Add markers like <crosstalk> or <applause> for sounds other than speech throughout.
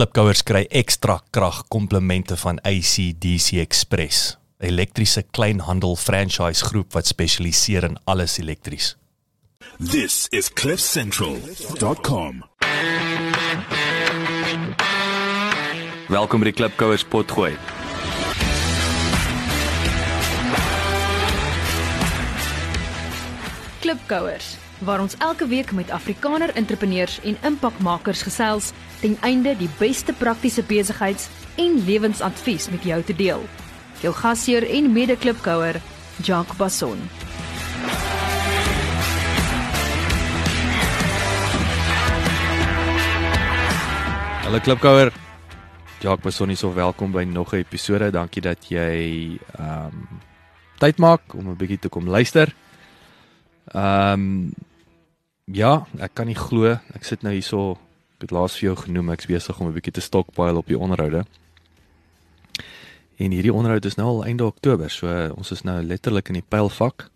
Klipkouers kry ekstra krag komplemente van ACDC Express, 'n elektriese kleinhandel franchise groep wat spesialiseer in alles elektries. This is cliffcentral.com. Welkom by die Klipkouers potgooi. Klipkouers waar ons elke week met Afrikaner entrepreneurs en impakmakers gesels ten einde die beste praktiese besigheids- en lewensadvies met jou te deel. Jou gasheer en mede-klipkouer, Jacques Basson. Hallo Klipkouer. Jacques Besonnie, so welkom by nog 'n episode. Dankie dat jy ehm um, tyd maak om 'n bietjie te kom luister. Ehm um, ja, ek kan nie glo ek sit nou hierso ek het laas vir jou genoem ek's besig om 'n bietjie te stockpile op die onderhoude. En hierdie onderhoud is nou al einde Oktober, so ons is nou letterlik in die pylvak.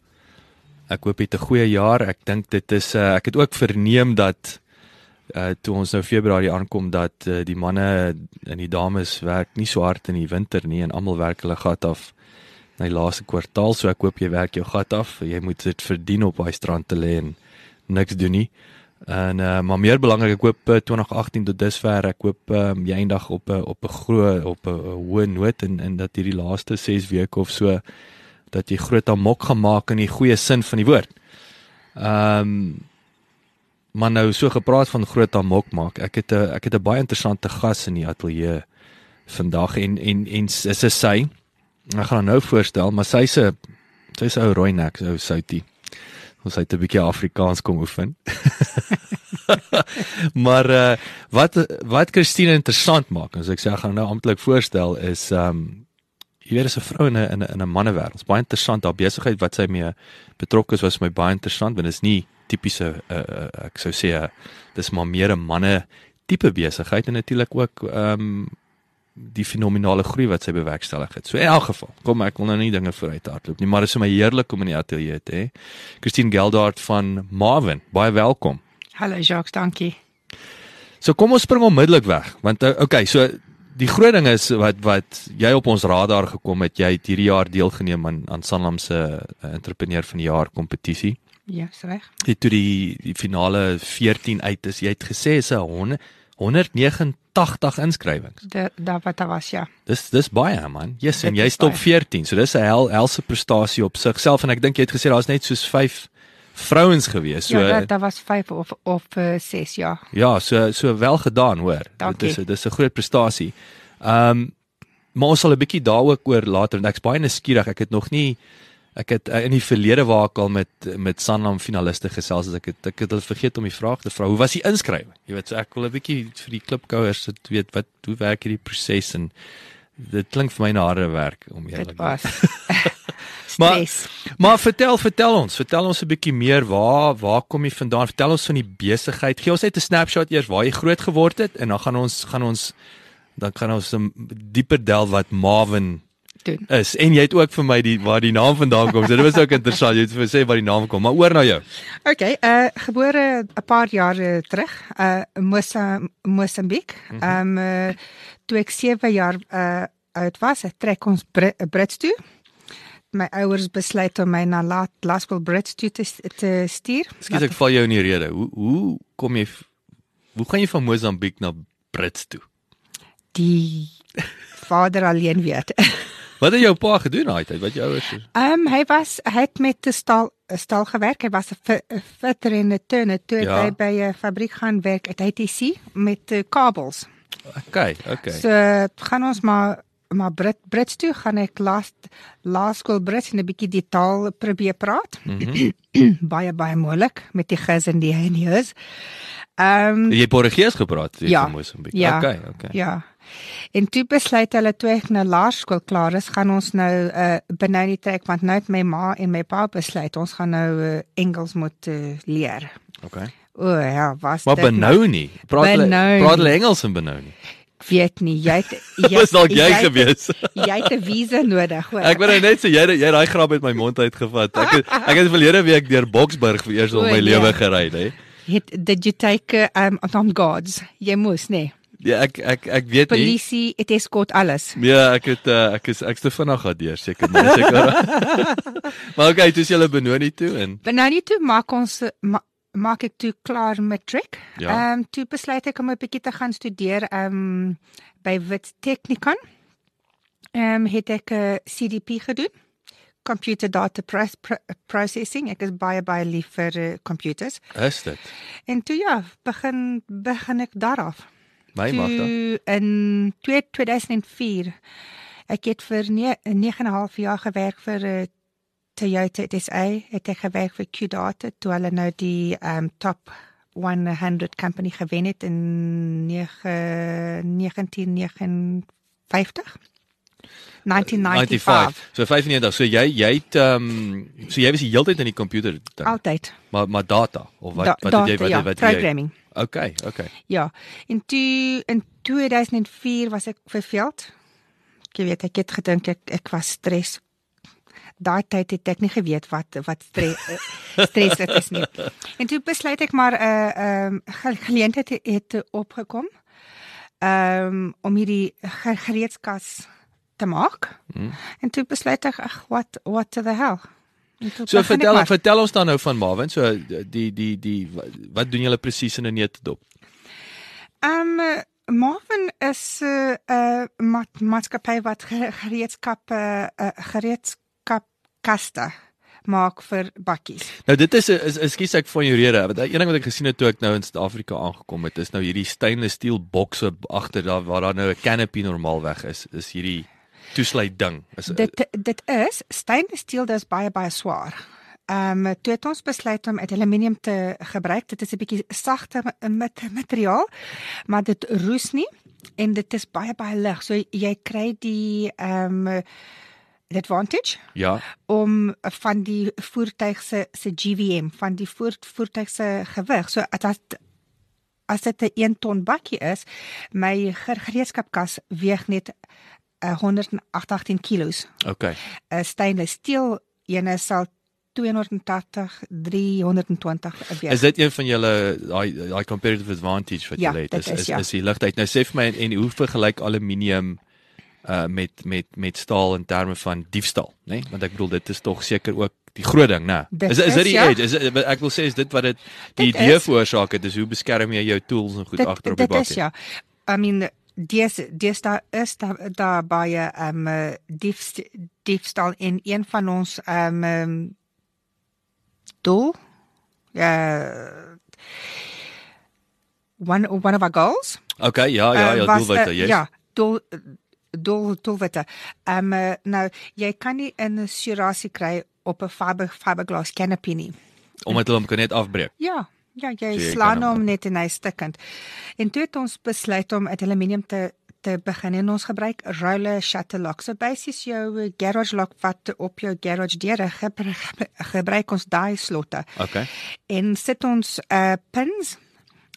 Ek hoop het 'n goeie jaar. Ek dink dit is uh, ek het ook verneem dat uh toe ons nou Februarie aankom dat uh, die manne en die dames werk nie so hard in die winter nie en almal werk hulle gat af na die laaste kwartaal so ek hoop jy werk jou gat af jy moet dit verdien op daai strand te lê en niks doen nie en uh, maar meer belangrik ek hoop uh, 2018 tot dusver ek hoop um, jy eendag op 'n op 'n groot op 'n hoë noot en en dat hierdie laaste 6 weke of so dat jy groot amok gemaak in die goeie sin van die woord ehm um, maar nou so gepraat van groot amok maak. Ek het 'n ek het 'n baie interessante gas in die ateljee vandag en en en is sy? Ek gaan nou voorstel, maar sy se sy's ou rooi nek, ou soutie. Ons het 'n bietjie Afrikaans kom oefen. <laughs> maar uh, wat wat Christine interessant maak, as ek sê gaan nou amptelik voorstel is um jy weet as 'n vrou in 'n in 'n mannewêreld. Baie interessant haar besigheid wat sy mee betrokke is was my baie interessant want dit is nie tipiese uh, uh, ek sou sê uh, dis maar meer 'n manne tipe besigheid en natuurlik ook ehm um, die fenominale groei wat sy bewerkstellig het. So in elk geval, kom ek wil nou nie dinge vooruit hardloop nie, maar dit is my heerlik om in die ateljee te hê. Christine Geldart van Marvin, baie welkom. Hallo Jacques, dankie. So kom ons spring onmiddellik weg, want uh, okay, so die groot ding is wat wat jy op ons radar gekom het, jy het hierdie jaar deelgeneem aan aan Sanlam se uh, entrepreneur van die jaar kompetisie. Ja, is reg. Jy toe die die finale 14 uit is, jy het gesê is 'n 189 inskrywings. Daar wat daar was ja. Dis dis baie man. Yes, en Dit jy is stop baie. 14. So dis 'n hel helse prestasie op sigself en ek dink jy het gesê daar's net soos 5 vrouens gewees. So ja, daar, daar was 5 of of 6 ja. Ja, so so wel gedaan, hoor. Dankie. Dit is dis 'n groot prestasie. Ehm um, maar ons sal 'n bietjie daaroor oor later want ek's baie nuuskierig. Ek het nog nie ek het uh, in die verlede waar ek al met met Sanlam finaliste gesels het ek het ek het hulle vergeet om die vraag te vra. Hoe was die inskrywing? Jy weet, so ek wil 'n bietjie vir die klipkouers dit weet wat hoe werk hierdie proses en dit klink vir my na harde werk om eerlik Dit te wees. was <laughs> Maar-. Maar vertel, vertel ons, vertel ons 'n bietjie meer waar waar kom jy vandaan? Vertel ons van die besigheid. Gee ons net 'n snapshot eers waar jy groot geword het en dan gaan ons gaan ons dan gaan ons dieper delf wat Marvin doen. is. En jy het ook vir my die waar die naam vandaan kom. So dit was ook <laughs> interessant. Jy het vir sê waar die naam kom. Maar oor na jou. Okay, uh gebore 'n paar jare terug, uh Mosa Mosambiek. Ehm um, uh, toe ek 7 jaar uh oud was, het trek ons Brit, Brits toe. My ouers besluit om my na laat laerskool Brits toe te, te stuur. Ekskuus ek val jou in die rede. Hoe hoe kom jy hoe gaan jy van Mosambiek na Brits toe? Die vader alleen weet. <laughs> Wat het jou pa gedoen daai tyd? Wat jou ouers? Ehm um, hy was hy het met die stal stal gewerk. Hy was 'n 'n fitter en 'n turner toe het Ja. hy by 'n fabriek gaan werk at ATC met uh, kabels. Okay, okay. So gaan ons maar maar Brit Brits toe gaan ek last laerskool Brits en 'n bietjie die taal probeer praat. Mm -hmm. <clears throat> baie baie moeilik met die ges en die hier's. Ehm Jy het Portugees gepraat jy Ja. van Mosambiek. Ja. Okay, okay. Ja. En toe besluit hulle toe ek nou laerskool klaar is, gaan ons nou uh benou die trek want nou het my ma en my pa besluit ons gaan nou uh, Engels moet uh, leer. Okay. O ja, was Maar dit benou nie. Praat hulle praat hulle Engels in benou nie. weet nie, jy het <laughs> jy Was dalk jy het- gewees. Jy het 'n visa nodig, hoor. Ek wil nou net sê jy jy daai grap uit my mond uitgevat. Ek het, ek het verlede week deur Boksburg vir eers O, my nee. lewe gery, hè. het did you take um on guards? Jy moes, nee. Ja, ek ek ek weet nie. Polisie, het eskort alles. Ja, ek het uh, ek is ek's te vinnig gehad seker maar seker. <laughs> maar okay, dis julle Benoni toe en Benoni toe maak ons ma, maak ek toe klaar matriek. Ja. Ehm um, toe besluit ek om 'n bietjie te gaan studeer ehm um, by Wits Technikon. Ehm um, het ek 'n uh, CDP gedoen. Computer data pro pro processing. Ek is baie baie lief vir uh, computers. is dit. En toe ja, begin begin ek daaraf. My. Toe in 2 2004 ek het vir 9 en 'n half jaar gewerk vir uh, Toyota SA, het ek gewerk vir Qdata toe hulle nou die um top 100 company gewen het in 9 1959. 1995. So 95. So jy jy het ehm um, so jy was die hele tyd in die komputer ding. Altyd. Maar maar data of wat Da, wat data, jy wat ja, wat het jy? programming. Okay, okay. Ja, en toe in 2004 was ek verveeld. Ek weet ek het gedink ek ek was stres. Daai tyd het ek nie geweet wat wat stres <laughs> stres dit is nie. En toe besluit ek maar 'n uh, ehm um, geleentheid het, het opgekom. Ehm um, om hierdie ge- gereedskas te maak. Hmm. En toe besluit ek ag wat what to the hell. So vertel vertel ons dan nou van Marvin. So die die die wat doen julle presies in 'n neutedop? Ehm um, Marvin is 'n uh, uh, ma maatskappy wat ge- gereedskap uh, uh, gereedskap kaste maak vir bakkies. Nou dit is is ekskuus ek van jou rede. Want een ding wat ek gesien het toe ek nou in Suid-Afrika aangekom het, is nou hierdie stainless steel bokse agter daar waar daar nou 'n canopy normaalweg is. Is hierdie toesluit ding. Is Dit dit is stainless steel dis baie baie swaar. Ehm um, toe het ons besluit om aluminium te gebruik. Dit is 'n bietjie sagter met materiaal, maar dit roes nie en dit is baie baie lig. So jy kry die ehm um, advantage ja. om van die voertuig se se GVM van die voer, voertuig se gewig. So as as dit 'n 1 ton bakkie is, my ge- gereedskapkas weeg net uh, 118 kg. Okay. 'n Stainless steel ene sal 280 320 weeg. Is dit een van julle daai daai competitive advantage wat Ja, julle het? Is is, ja. is die ligtheid. Nou sê vir my en, en hoe vergelyk aluminium uh met met met staal in terme van diefstal, né? Nee? Want ek bedoel dit is tog seker ook die groot ding, né? Dit Is is dit die ja. edge? Is dit, ek wil sê is dit wat dit die Dit idee veroorsaak het, is hoe beskerm jy jou tools en goed agter op die dit is bakkie? ja. I mean dis dis daar is daar daar baie ehm um, diefst, diefstal in een van ons ehm um, doel ja one one of our goals Okay, ja, ja, eh, ja, was, doelwitte, eh, yes. ja doel doel doelwitte ehm um, nou jy kan nie 'n surasie kry op 'n fiber fiberglass canopy nie Omdat hulle hom kan net afbreek. Ja, ja, jy So slaan hom- net in hy stukkend. En toe het ons besluit om uit aluminium te te begin en ons gebruik roller shutter lock. So basies jou eh, garage lock wat op jou garage deure gebruik, gebruik ons daai slotte. Okay. En sit ons uh pins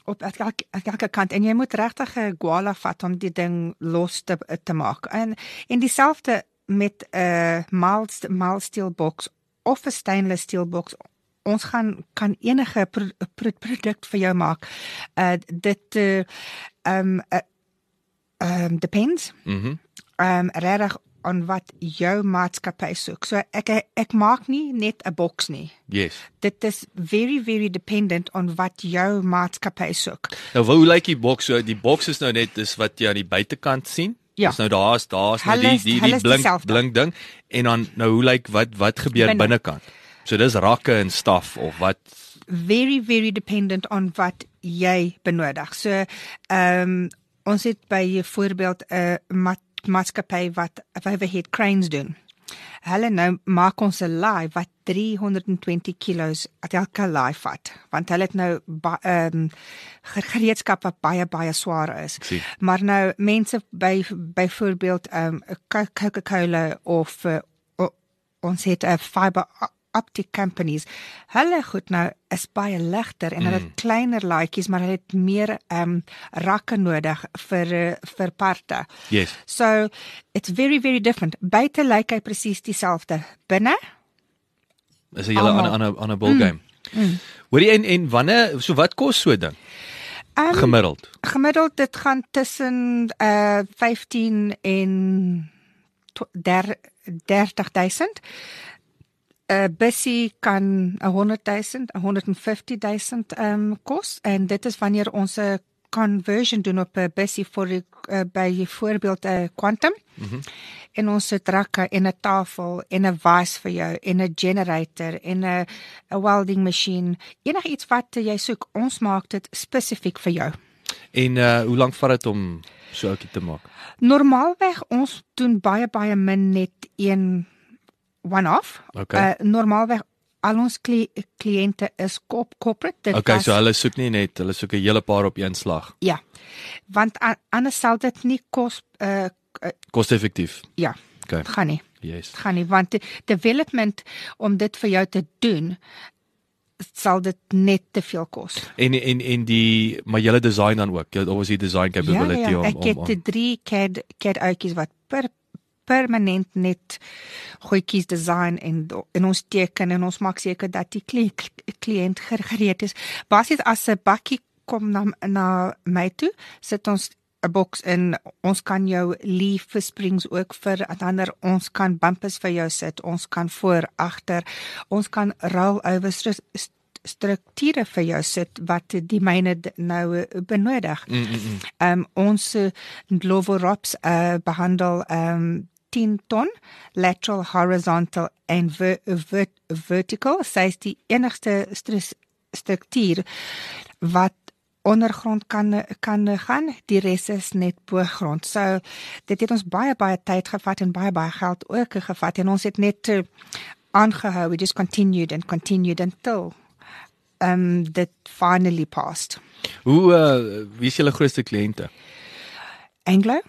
op elke elke kant en jy moet regtig 'n guala vat om die ding los te te maak. En en dieselfde met 'n uh, mild mild steel box of 'n stainless steel box. Ons gaan kan enige pro, pro, produk vir jou maak. Uh dit uh um uh, um depends. Mhm. Mm Um regtig aan wat jou maatskappy soek. So ek ek maak nie net 'n boks nie yes. dit is very very dependent on wat jou maatskappy soek. Nou hoe lyk die boks? So die boks is nou net dis wat jy aan die buitekant sien. Ja. Dis nou daar's daar's nou die die die is blink blink ding en dan nou hoe lyk wat wat gebeur Binne. So dis rakke en staf of wat Very very dependent on wat jy benodig. So ehm um, ons het by voorbeeld 'n uh, mat, maatskappy wat overhead cranes doen. Hulle nou maak ons 'n laai wat 320 kg at elke laai vat, want hulle het nou ehm um, gereedskap wat baie baie swaar is. sien. Maar nou mense by byvoorbeeld ehm um, Coca-Cola of uh, ons het 'n fiber optic companies. Hulle goed nou is baie ligter en hulle het kleiner laaitjies, maar hulle het meer ehm um, rakke nodig vir uh, vir parte. Yes. So it's very very different. Buite lyk hy presies dieselfde. Binne Is 'n hele ander ander ander ball game. Mm. Hoorie en en wanneer so wat kos so ding? Um, gemiddeld. gemiddeld dit gaan tussen uh 15 en tw- der- 30000. 'n bussie kan 100000, 150000 ehm um, kos en dit is wanneer ons 'n conversion doen op 'n bussie vir uh, by voorbeeld 'n uh, quantum. Mhm. Mm en ons het rakke en 'n tafel en 'n was vir jou en 'n generator en 'n 'n welding masjien. Enigiets wat jy soek, ons maak dit spesifiek vir jou. En uh hoe lank vat dit om so ouetjie te maak? Normaalweg ons doen baie baie min net een one-off. Okay. Uh, normaalweg al ons kli kliënte is kop corporate. Dit Okay, was- so hulle soek nie net, hulle soek 'n hele paar op een slag. ja. Want anders sal dit nie kos uh, uh Koste-effektief. ja, Okay. gaan nie. Yes. Gaan nie want die development om dit vir jou te doen sal dit net te veel kos. En en en die maar julle design dan ook. Jy het obviously design capability ja, ja, om ek om, het om die drie CAD CAD uitjies wat per permanent net goedjies design en en ons teken en ons maak seker dat die kli- kliënt ger- gereed is. Basies as 'n bakkie kom na na my toe, sit ons 'n boks in. Ons kan jou leaf versprings ook vir ander ons kan bumpers vir jou sit. Ons kan voor, agter. Ons kan roll over stru- st- strukture vir jou sit wat die myne nou eh, benodig. Mm, mm, mm. Ehm um, ons uh, Glovo-Rops uh, behandel ehm um, 10 ton lateral, horizontal en ver, ver, vertical. Sy is die enigste stru- struktuur wat ondergrond kan kan gaan. Die res is net bo grond. So dit het ons baie baie tyd gevat en baie baie geld ook gevat en ons het net uh, aangehou. We just continued and continued until um dit finally passed. Hoe uh wie is julle grootste kliënte? Anglo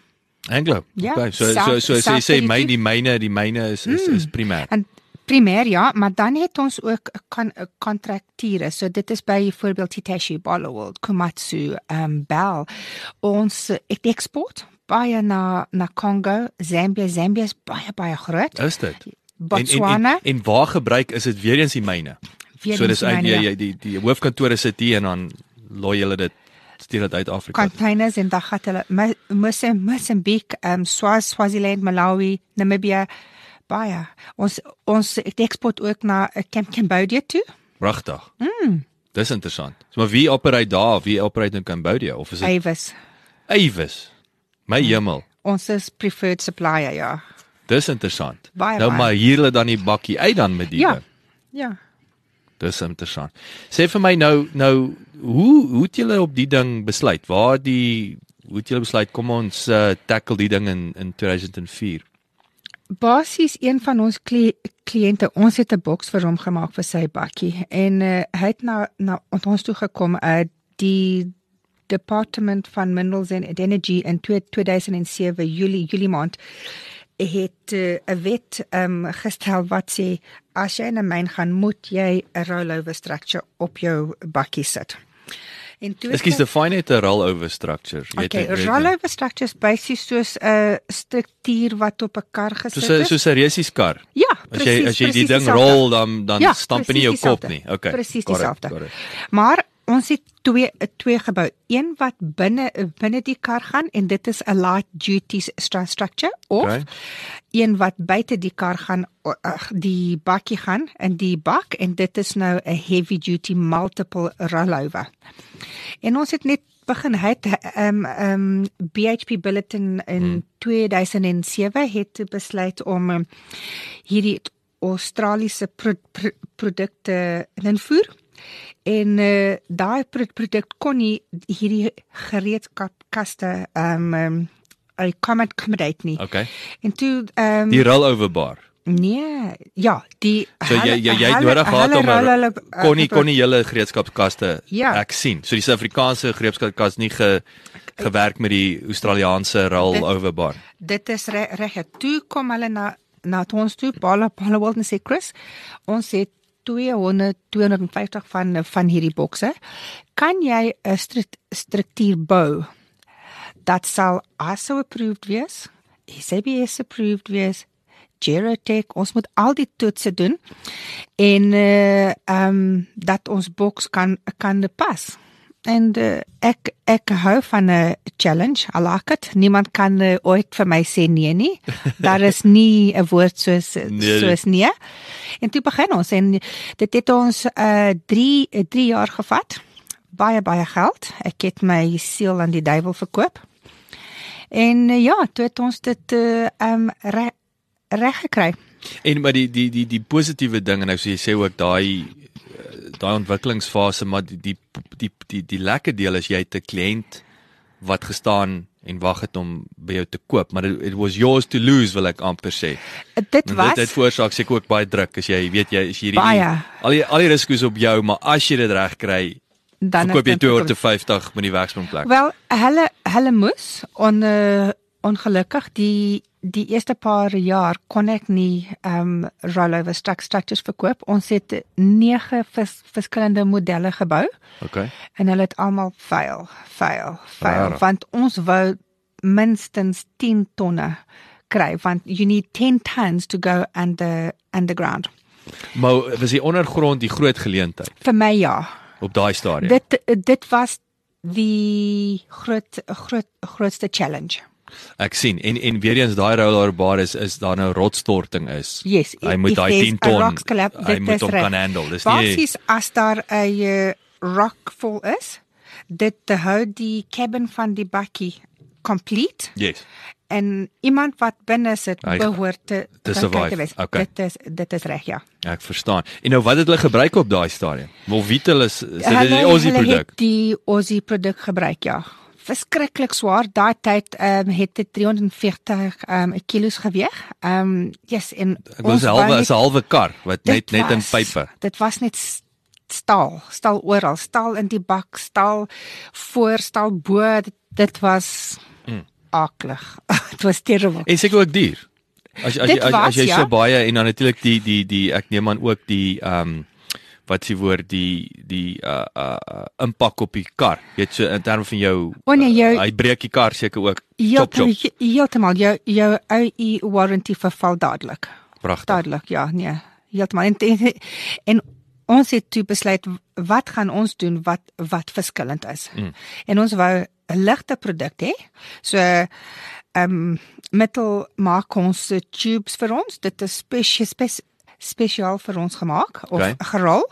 Anglo. Ja, okay. So so self- so so jy sê my die myne, die myne is is, is primêr. En primêr ja, maar dan het ons ook kan kontrakture. So dit is byvoorbeeld Hitachi, Bollywood, Komatsu, um Bell. Ons ek eksport baie na na Kongo, Zambia. Zambia is baie baie groot. Is dit? Botswana. En, en, en waar gebruik is dit weer eens die myne? Weer so dis die uit myne, jy, ja. jy die die hoofkantore sit hier en dan looi hulle dit dit uit Afrika. containers en dan gaan hulle Mo- Mose- Mozambique, um Swaz, Swaziland, Malawi, Namibia baie. Ons ons ek eksport ook na eh, Cam Cambodia toe. Pragtig. Mm. Dis interessant. So, maar wie operate daar? Wie operate in Cambodia of is dit Avis. Avis? My hemel. Ons is preferred supplier, ja. Dis interessant. Baie, nou baie. maar hier hulle dan die bakkie uit dan met die. Ja. Ja. Dis interessant. Sê vir my nou nou hoe hoe het julle op die ding besluit? Waar die hoe het julle besluit kom ons uh, tackle die ding in in 2004? Basies een van ons kli kliënte, ons het 'n boks vir hom gemaak vir sy bakkie en uh, hy het na na ons toe gekom uh, die Department van Minerals and Energy in 2007 Julie Julie maand het uh, 'n wet um, gestel wat sê as jy in 'n myn gaan moet jy 'n rollover structure op jou bakkie sit. En toe het Ekskuus, define net 'n rollover structure. Jy Okay, jy- jy- rollover structures basies soos 'n struktuur wat op 'n kar gesit Soos 'n is. soos 'n resies kar. Ja, As jy presies. as jy die presies ding rol dan dan Ja, stamp nie jou presies kop nie. Okay. Presies dieselfde. Maar ons het twee twee gebou. Een wat binne binne die kar gaan en dit is 'n light duty structure of Okay. een wat buite die kar gaan die bakkie gaan in die bak en dit is nou 'n heavy duty multiple rollover. En ons het net begin het ehm ehm BHP Bulletin in hmm. 2007 het besluit om um, hierdie Australiese pro, pro, produkte invoer. En uh, daai pro, produk kon nie hierdie gereedskapkaste ehm um, accommodate nie. Okay. En toe ehm um, Die rollover bar. nee, ja, die So jy jy jy het nodig gehad om hulle- uh, kon nie kon nie julle gereedskapskaste Ja. ek sien. So die Suid-Afrikaanse gereedskapskas nie ge gewerk met die Australiese rollover bar. Dit is reg. Re, toe kom hulle na na ons toe, Paula Paula Walton sê Chris, ons het 200 250 van van hierdie bokse. Kan jy 'n stru- struktuur bou dat sal ISO approved wees, SABS approved wees, Gerotech, ons moet al die toetse doen en uh ehm um, dat ons boks kan kan pas en uh, ek ek hou van 'n challenge. I like it. Niemand kan uh, ooit vir my sê nee nie. <laughs> Daar is nie 'n woord soos Nee. soos nee. En toe begin ons en dit het ons uh 3 3 jaar gevat. Baie baie geld. Ek het my siel aan die duiwel verkoop. En uh, ja, toe het ons dit uh um reg reg gekry. En maar die die die die positiewe ding en nou so jy sê ook daai eh, daai ontwikkelingsfase maar die die die die, die lekker deel is jy het 'n kliënt wat gestaan en wag het om by jou te koop, maar it, it was yours to lose wil ek amper sê. Dit En was dit het veroorsaak seker ook baie druk as jy weet jy is hierdie Baie. al die al die risiko's op jou, maar as jy dit reg kry, dan verkoop jy is dit 250 met die werksplek. Wel, hulle hulle moes on uh, ongelukkig die die eerste paar jaar kon ek nie ehm um, rollover struct structures verkoop. Ons het 9 vers, verskillende modelle gebou Okay. en hulle het almal fail, fail, fail Rarig. want ons wou minstens 10 tonne kry want you need 10 tons to go under underground. Maar was die ondergrond die groot geleentheid Vir my ja. op daai stadium? Dit dit was die groot groot grootste challenge. Ek sien en en weer eens daai roller bar is is daar nou rotstorting is. Yes, Hy moet daai there's 10 a ton. collapse, Hy moet hom kan handle. Dis nie Basies as daar 'n uh, rock vol is, dit te hou die cabin van die bakkie complete Yes. en iemand wat binne sit Hy- behoort te te kan survive. kyk te wees. Okay. Dit is dit is reg ja. Ek verstaan. En nou wat het hulle gebruik op daai stadium? Wolvitel is is dit die Aussie produk. Die Aussie produk gebruik ja. Verskriklik swaar. Daai tyd ehm um, het dit 340 ehm um, kilos geweg. Ehm um, yes en Ek was halwe is 'n halwe kar wat net net in was- pype. Dit was net staal, staal oral, staal in die bak, staal voor, staal bo. Dit, dit was Mm. aklig. <laughs> Dit was terrible. En seker ook duur. As as Dit jy as, was, as jy ja. so baie en dan natuurlik die die die ek neem aan ook die ehm um, wat s'ie woord die die uh uh, uh impak op die kar. Jy weet so in terme van jou O nee, jou- uh, hy breek die kar seker ook. Heeltemal jou jou OE warranty verval dadelik. Pragtig. Dadelik, ja, nee, heeltemal. En, en, en ons het toe besluit wat gaan ons doen wat wat verskillend is. Mm. En ons wou 'n ligte produk hê. So ehm um, metal maak ons tubes vir ons. Dit is spesiaal spes, spesiaal vir ons gemaak of Okay. gerol.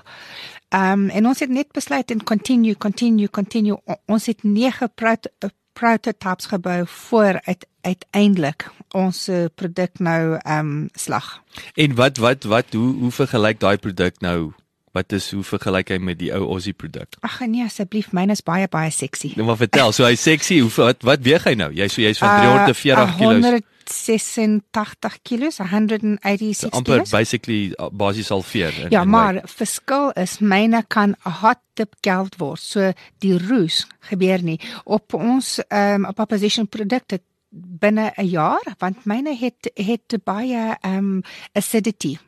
Ehm um, en ons het net besluit en continue continue continue O- ons het 9 prot prototypes gebou voor uit uiteindelik ons uh, produk nou ehm um, slag. En wat wat wat hoe hoe vergelyk daai produk nou? Wat is hoe vergelyk hy met die ou Aussie produk? Ag nee asseblief, myne is baie baie sexy. Nou maar vertel, so hy's sexy. Hoe wat wat weeg hy nou? Jy so jy's van Uh, 340 kg. 186 kilos, 186 amper kilos. basically uh, basies halveer. Ja, in maar weight. verskil is myne kan 'n hot tip geld word. So die roes gebeur nie op ons ehm um, op opposition produkte binne 'n jaar want myne het het baie ehm um, acidity.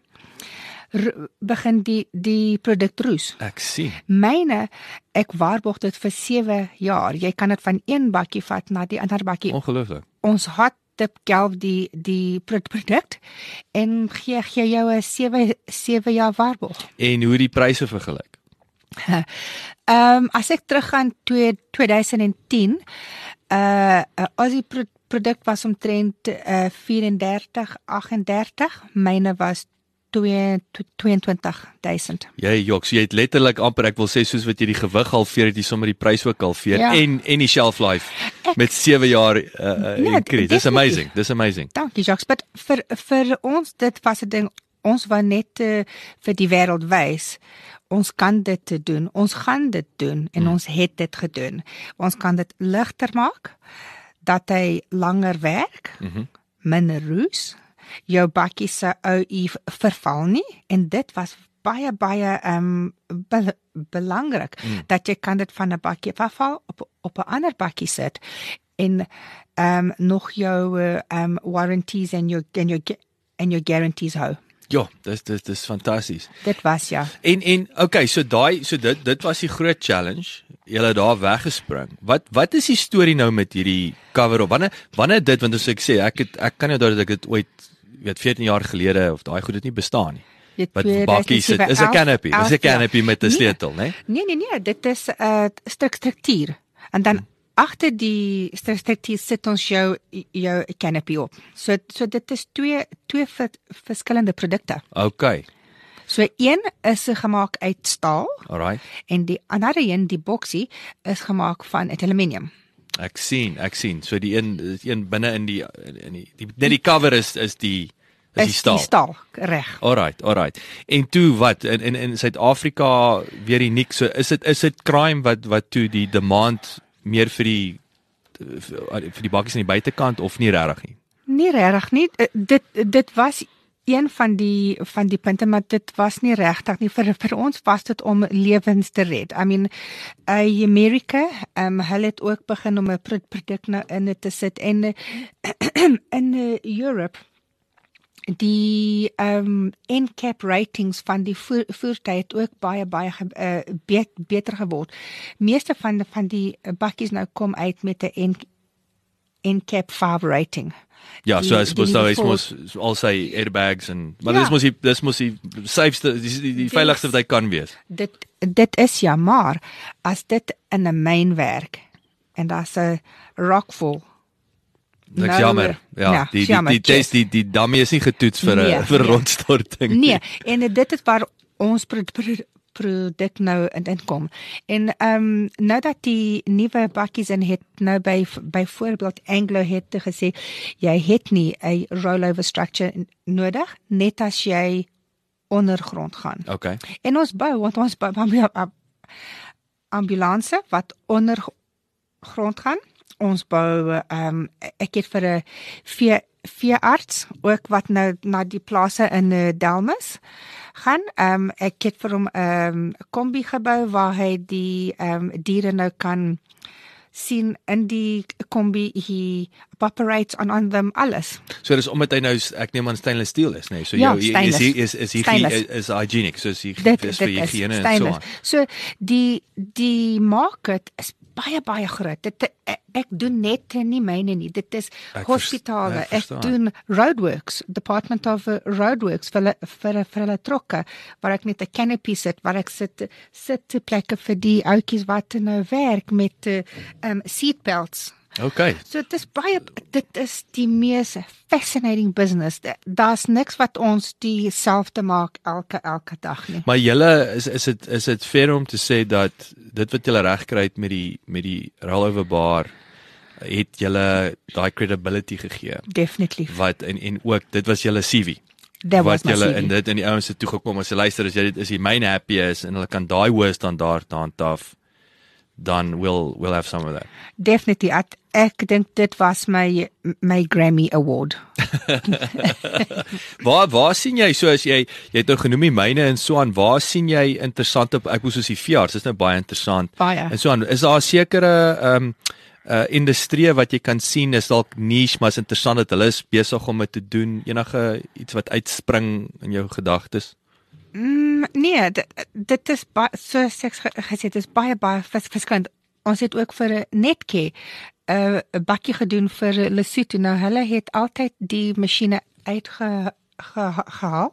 R begin die die produk roes. ek sien. Myne ek waarborg dit vir 7 jaar. Jy kan dit van een bakkie vat na die ander bakkie. Ongelooflik. Ons hot tip gelf die die pro- produk en gee gee jou 'n 7 7 jaar waarborg. En hoe die pryse vergelyk? <laughs> Ehm um, as ek teruggaan twee 2010 uh 'n Aussie pro produk was omtrent uh 34 38 myne was 2 22000 Jy jok, so jy het letterlik amper ek wil sê soos wat jy die gewig halveer het, jy sommer die prys ook halveer Ja. en en die shelf life met 7 jaar uh, Ja, increase. Dis definitief. amazing. Dis amazing. Dankie Jacques, maar vir vir ons dit was 'n ding ons wou net uh, vir die wêreld wys ons kan dit doen. Ons gaan dit doen en hmm. ons het dit gedoen. Ons kan dit ligter maak dat hy langer werk. Mhm. Mm minder roes. Jou bakkie se OU verval nie en dit was baie baie ehm um, be belangrik mm. dat jy kan dit van 'n bakkie afval op op 'n ander bakkie sit en ehm um, nog jou ehm um, warranties en jou en jou en jou guarantees hou. Ja, dis dis dis fantasties. Dit was ja. En en okay, so daai so dit dit was die groot challenge. Jy het daar weggespring. Wat wat is die storie nou met hierdie cover op? Wanneer wanneer dit want as ek sê ek het ek kan nie onthou dat ek dit ooit weet 14 jaar gelede of daai goed dit nie bestaan nie. Wat 2007, bakkies sit. Is 'n 11, canopy. Dis 'n 11 jaar. canopy met 'n Nee. sleutel, né? Nee nee nee, dit is 'n uh, stuk struktuur. En dan agter die struktuur sit ons jou jou canopy op. So so dit is twee twee ver, verskillende produkte. Okay. So een is gemaak uit staal Alright. en die ander een, die boksie, is gemaak van aluminium. Ek sien, ek sien. So die een die een binne in die in die, die net die cover is is die is die staal. Die staal, reg. Alright, alright. En toe wat in in in Suid-Afrika weer uniek. So is dit is dit crime wat wat toe die demand meer vir die vir vir die bakkies aan die buitekant of nie regtig nie. Nie regtig nie. Eh, Dit dit was een van die van die punte maar dit was nie regtig nie vir vir ons was dit om lewens te red. I mean, uh, Amerika, um, hulle het ook begin om 'n pro- produk nou in te sit en <clears throat> in uh, Europe die ehm um, NCAP ratings van die voer, voertuie het ook baie baie ge, uh, bet, beter geword. Meeste van van die bakkies nou kom uit met N NCAP 5 rating. Ja, so Die- as mos die nou is mos al sy airbags en maar Ja. dis mos die dis mos die safeste die, die, die veiligste wat hy kan wees. Dit dit is ja, maar as dit in 'n myn werk en daar's 'n rockfall. Niks Nou, jammer. Ja, ja, die die jammer, die test die die dammie is nie getoets vir 'n Nee, <laughs> vir nee. rondstorting. Nee, en dit is waar ons produk nou in inkom. En ehm um, nou dat die nuwe bakkies in het nou by byvoorbeeld Anglo het gesê jy het nie 'n rollover structure nodig net as jy ondergrond gaan. Okay. En ons bou want ons bou ambu- am- ambulanse wat onder grond gaan. Ons bou ehm um, ek het vir 'n veearts ook wat nou na die plase in uh, Delmas gaan. Ehm um, ek het vir hom 'n um, kombi gebou waar hy die ehm um, diere nou kan sien in die kombi he operates on on them alles. So dis omdat hy nou ek neem aan stainless steel is, nê. Nee. So Ja, jou is stainless. is is is, is, is, hygienic, so is hy dit is vir higiëne en so aan. So die die market is baie baie groot. Dit ek, ek doen net nie myne nie. Dit is Ek hospitale. ek Ek, verstaan. doen roadworks, Department of Roadworks vir vir vir hulle trokke waar ek net 'n canopy sit, waar ek sit sit plekke vir die ouetjies wat nou werk met uh, um seatbelts. Okay. So dit is baie dit is die mees fascinating business. Da- Daar's niks wat ons dieselfde maak elke elke dag nie. Maar julle is is dit is dit fair om te sê dat dit wat julle reg kry het met die met die rollover bar het julle daai credibility gegee Definitely. wat en en ook dit was julle CV was wat julle in dit in die ouens het toe gekom as jy luister as jy dit is die main happy is en hulle kan daai hoë standaard handhaaf dan will will have some of that. Definitely. Ek, ek dink dit was my my Grammy award. <laughs> Waar waar sien jy so as jy jy het nou genoem die myne en so aan waar sien jy interessante ek bedoel soos die veearts dis nou baie interessant. Baie. En so aan is daar 'n sekere ehm um, uh industrie wat jy kan sien is dalk niche maar is interessant dat hulle is besig om dit te doen enige iets wat uitspring in jou gedagtes. Mm, nee, dit, dit is baie so seks gesê dit is baie baie vers, verskillend. Ons het ook vir 'n netke 'n 'n bakkie gedoen vir Lesotho. Nou hulle het altyd die masjiene uitge ge, gehaal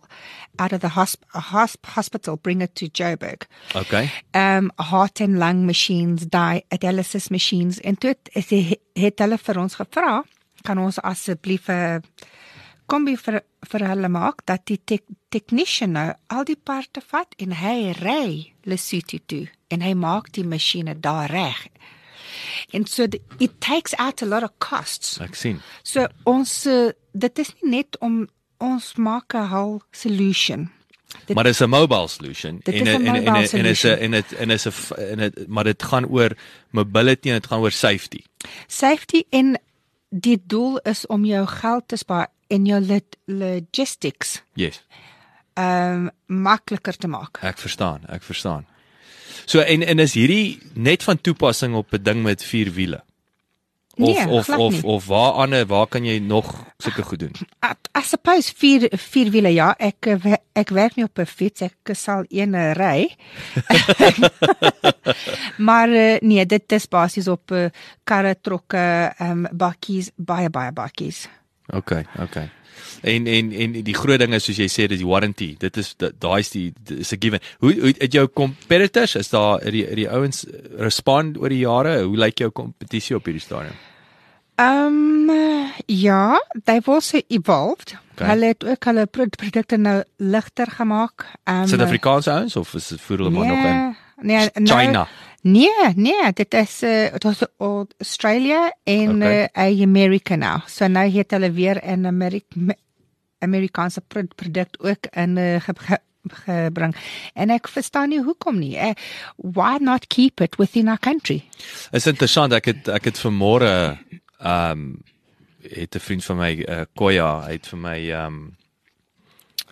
out of the hosp, hosp, hospital bring it to Joburg. Okay. um heart and lung machines, dialysis machines en toe het, het, het hulle vir ons gevra, kan ons asseblief 'n kombi vir vir hulle maak dat die tek, technician nou al die parte vat en hy ry Lesotho toe en hy maak die masjiene daar reg. En so the, it takes out a lot of costs. Ek sien. So ons uh, dit is nie net om ons maak 'n whole solution. Dit, Maar dis 'n mobile solution Dit is en 'n en en mobile en is 'n en dit en is 'n en dit maar dit gaan oor mobility en dit gaan oor safety. Safety en die doel is om jou geld te spaar en jou lit- logistics Yes. ehm um, makliker te maak. Ek verstaan, ek verstaan. So en en is hierdie net van toepassing op 'n ding met vier wiele? Of Nee, of of nie. of waar ander waar kan jy nog sulke goed doen? I, I suppose vier vier wiele ja, ek eh, ek werk nie op 'n fiets, ek sal een <laughs> eh, ry. maar uh, nee, dit is basies op uh, karre, trokke, ehm um, bakkies, baie baie bakkies. Okay, okay. En en en die groot ding is soos jy sê dis die warranty. Dit is da- daai is die is 'n given. Hoe hoe het jou competitors is daar die die ouens respond oor die jare? Hoe lyk jou kompetisie op hierdie stadium? Um ja, they've also evolved. Okay. Hulle het ook hulle pro- produkte nou ligter gemaak. Um Suid-Afrikaanse ouens of is dit voer hulle maar nog in Nee, nou, China? Nee, nee, dit is uh, dit was Australia en Okay. okay. uh, Amerika nou. So nou het hulle weer 'n Amerik Amerikaanse pro produk ook in uh, ge ge gebring. En ek verstaan nie hoekom nie. Uh, why not keep it within our country? Is interessant ek het ek het vanmôre ehm um, het 'n vriend van my uh, Koya, hy het vir my ehm um,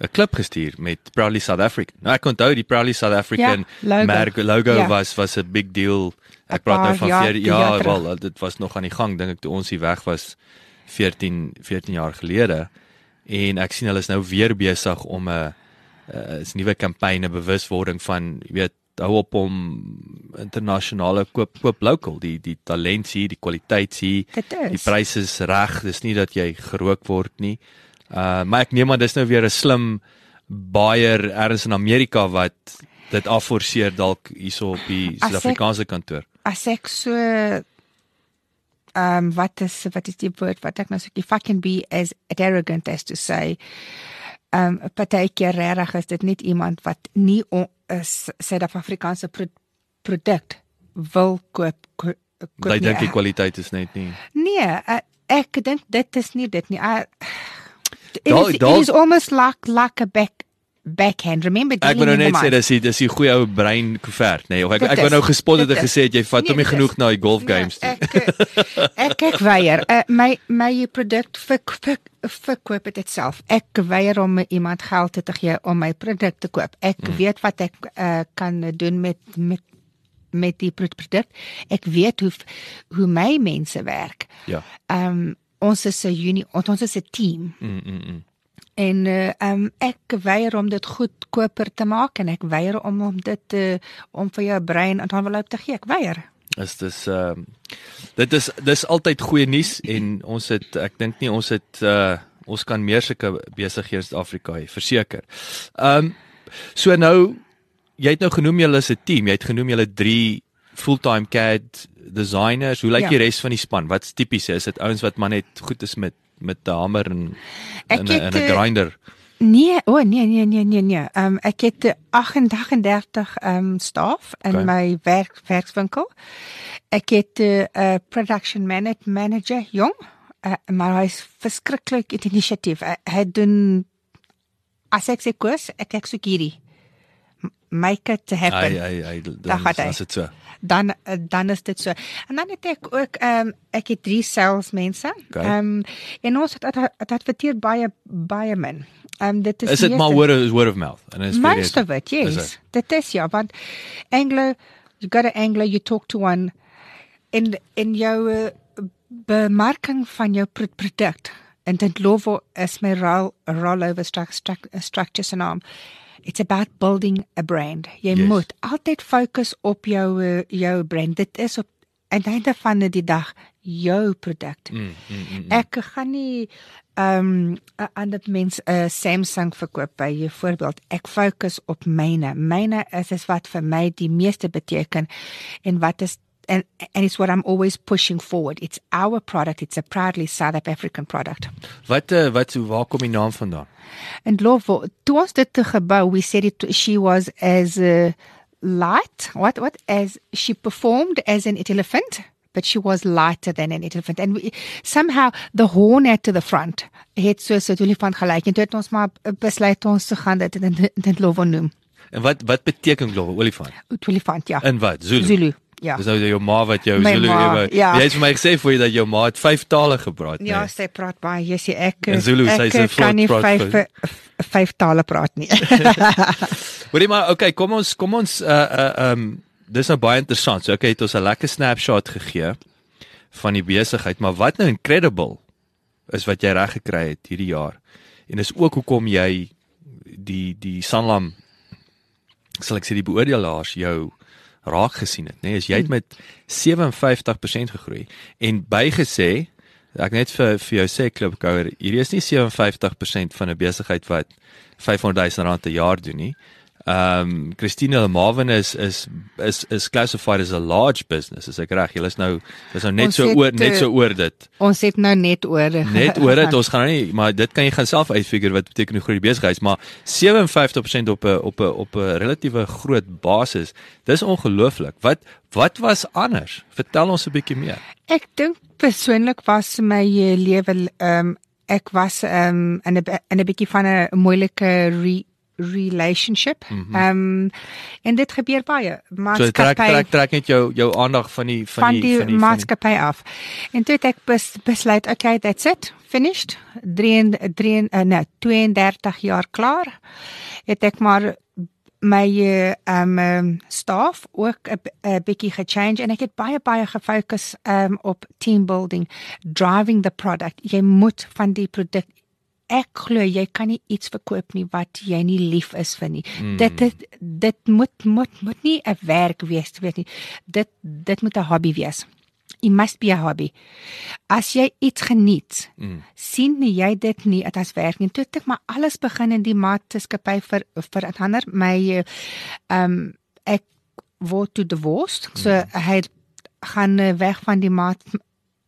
'n klip gestuur met Proudly South Africa. Nou ek onthou die Proudly South African Ja, logo. merk logo Ja. was was 'n big deal. Ek Een praat nou van jaar- vier tien ja, jaar terug. wel dit was nog aan die gang dink ek toe ons hier weg was 14 14 jaar gelede en ek sien hulle is nou weer besig om 'n 'n is nuwe kampanje bewuswording van jy weet hou op om internasionale koop koop local die die talent hier die kwaliteit hier die pryse is reg dis nie dat jy gerook word nie uh maar ek neem aan dis nou weer 'n slim buyer ergens in Amerika wat dit afforceer dalk hierso op die Suid-Afrikaanse kantoor as ek so um, wat is wat is die woord wat ek nou sê you fucking be as arrogant as to say um, partykeer regtig is dit net iemand wat nie 'n Suid-Afrikaanse pro produk wil koop ko- koop nie. dink die kwaliteit is net nie Nee, uh, ek dink dit is nie dit nie. Uh, it, Dal- is, dal- it is almost like like a back backhand. Remember Ek wou nou net sê dis die dis die goeie ou brein koevert nê nee, of ek Dit ek wou nou gespot het en gesê het jy vat Nee, hom nie genoeg na die golf games toe. Nee, ek ek ek weier. Uh, my my produk vir vir verkoop dit self. Ek weier om iemand geld te gee om my produk te koop. Ek Hmm. mm. weet wat ek uh, kan doen met met met die pro- produk. Ek weet hoe hoe my mense werk. Ja. Ehm um, ons is 'n unie, ons is 'n team. Mm mm. mm. En uh, um, ek weier om dit goedkoper te maak en ek weier om om dit uh, om vir jou brein 'n envelop te gee. Ek weier. is dis ehm uh, dit is dis altyd goeie nuus en ons het ek dink nie ons het uh ons kan meer sulke besighede in Suid-Afrika hê verseker. Ehm um, so nou jy het nou genoem julle is 'n team. Jy het genoem julle 3 fulltime CAD designers. Hoe lyk Ja. die res van die span? Wat's tipies? Is dit ouens wat maar net goed is met met 'n hamer en 'n 'n eh, grinder? Nee, o oh, nee nee nee nee nee. Ehm um, ek het eh, 38 ehm um, staf in Okay. my werk werkswinkel. Ek het 'n uh, uh, production man manager jong, uh, maar hy is verskriklik initiatief. Hy, hy doen as ek sê kos, ek ek soek hierdie make it to happen. Ai ai ai dan is dit so. dan eh, dan is dit so. En dan het ek ook ehm um, ek het drie sales mense. Okay. Ehm um, en ons het ad- ad- adverteer baie baie min. Ehm um, dit is Is dit maar word of word of mouth? En is Most of it, Is yes. Dit is ja, want Anglo you got an Anglo you talk to one in in jou uh, bemarking van jou pro- produk en dit lovo is my roll rollover structure struct, structure se naam. It's about building a brand. Jy Yes. moet altyd fokus op jou uh, jou brand. Dit is op aan die einde van die dag jou produk. Mm, mm, mm, mm. Ek gaan nie ehm um, ander mens 'n uh, Samsung verkoop by jou voorbeeld. Ek fokus op myne. Myne is is wat vir my die meeste beteken en wat is and and it's what I'm always pushing forward. It's our product. It's a proudly South African product. Wat uh, wat so waar kom die naam vandaan? And Lovo, toe ons dit gebou, we said it she was as uh, light. What what as she performed as an elephant, but she was lighter than an elephant. And we, somehow the horn at to the front het so so 'n olifant gelyk en toe het ons maar besluit ons te gaan dit in dit Lovo noem. En wat wat beteken glo olifant? Olifant ja. In wat? Zulu. Zulu. Ja. Dis nou jou ma wat jou My Zulu ewe. ja. Jy het vir my gesê voor jy dat jou ma het vyf tale gepraat, Ja, nee. sy praat baie. Jy sê ek In Zulu, ek sy is 'n kan nie vyf vyf tale praat nie. <laughs> <laughs> Hoorie maar, okay, kom ons kom ons uh uh um dis nou baie interessant. So okay, het ons 'n lekker snapshot gegee van die besigheid, maar wat nou incredible is wat jy reg gekry het hierdie jaar. En is ook hoekom jy die die Sanlam sal ek sê die beoordelaars jou raak gesien het, nê? Nee, is jy het met 57% gegroei en bygesê ek net vir vir jou sê klubkouer, hierdie is nie 57% van 'n besigheid wat 500 000 rand 'n jaar doen nie. Ehm um, Christina Marvin is is is is classified as a large business. Is ek reg? Julle is nou dis nou net Ons so het, oor net eh, so oor dit. Ons het nou net oor Net oor dit <laughs> ons gaan nou nie maar dit kan jy gaan self uitfigure wat beteken hoe groot die besigheid is, maar 57% op 'n op 'n op 'n relatiewe groot basis. Dis ongelooflik. Wat wat was anders? Vertel ons 'n bietjie meer. Ek dink persoonlik was my eh, lewe ehm um, ek was ehm um, in 'n in 'n bietjie van 'n moeilike re relationship. Ehm mm um, en dit gebeur baie. Mhm. So trek trek trek net jou jou aandag van die van, van die die, van die maatskappy af. En toe het ek bes, besluit, okay, that's it, finished. 3 3 uh, nee, 32 jaar klaar. Het ek maar my ehm um, staf ook 'n bietjie gechange en ek het baie baie gefokus um op team building, driving the product. Jy moet van die produk ek glo jy kan nie iets verkoop nie wat jy nie lief is vir nie. Mm. Dit dit dit moet moet moet nie 'n werk wees, weet nie. Dit dit moet 'n hobby wees. It must be a hobby. As jy iets geniet, mm. sien jy dit nie as werk nie. Toe ek maar alles begin in die maatskappy vir vir ander my ehm um, ek word to divorced. So mm. hy gaan weg van die maat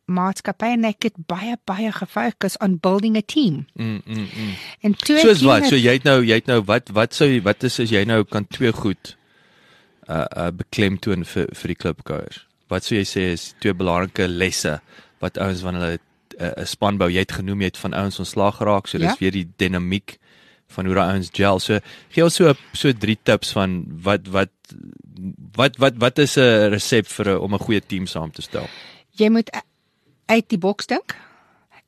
maatskappy en ek het baie baie gefokus on building a team. Mm mm mm. En toe Soos wat? So jy het nou jy het nou wat wat sou wat is as jy nou kan twee goed uh uh beklemtoon vir vir die klubkouers? Wat sou jy sê is twee belangrike lesse wat ouens wanneer hulle 'n uh, span bou, jy het genoem jy het van ouens ontslaag geraak, so dis Ja. weer die dinamiek van hoe daai ouens gel. So gee ons so so drie tips van wat wat wat wat wat is 'n resep vir 'n om 'n goeie team saam te stel? jy moet uit die boks dink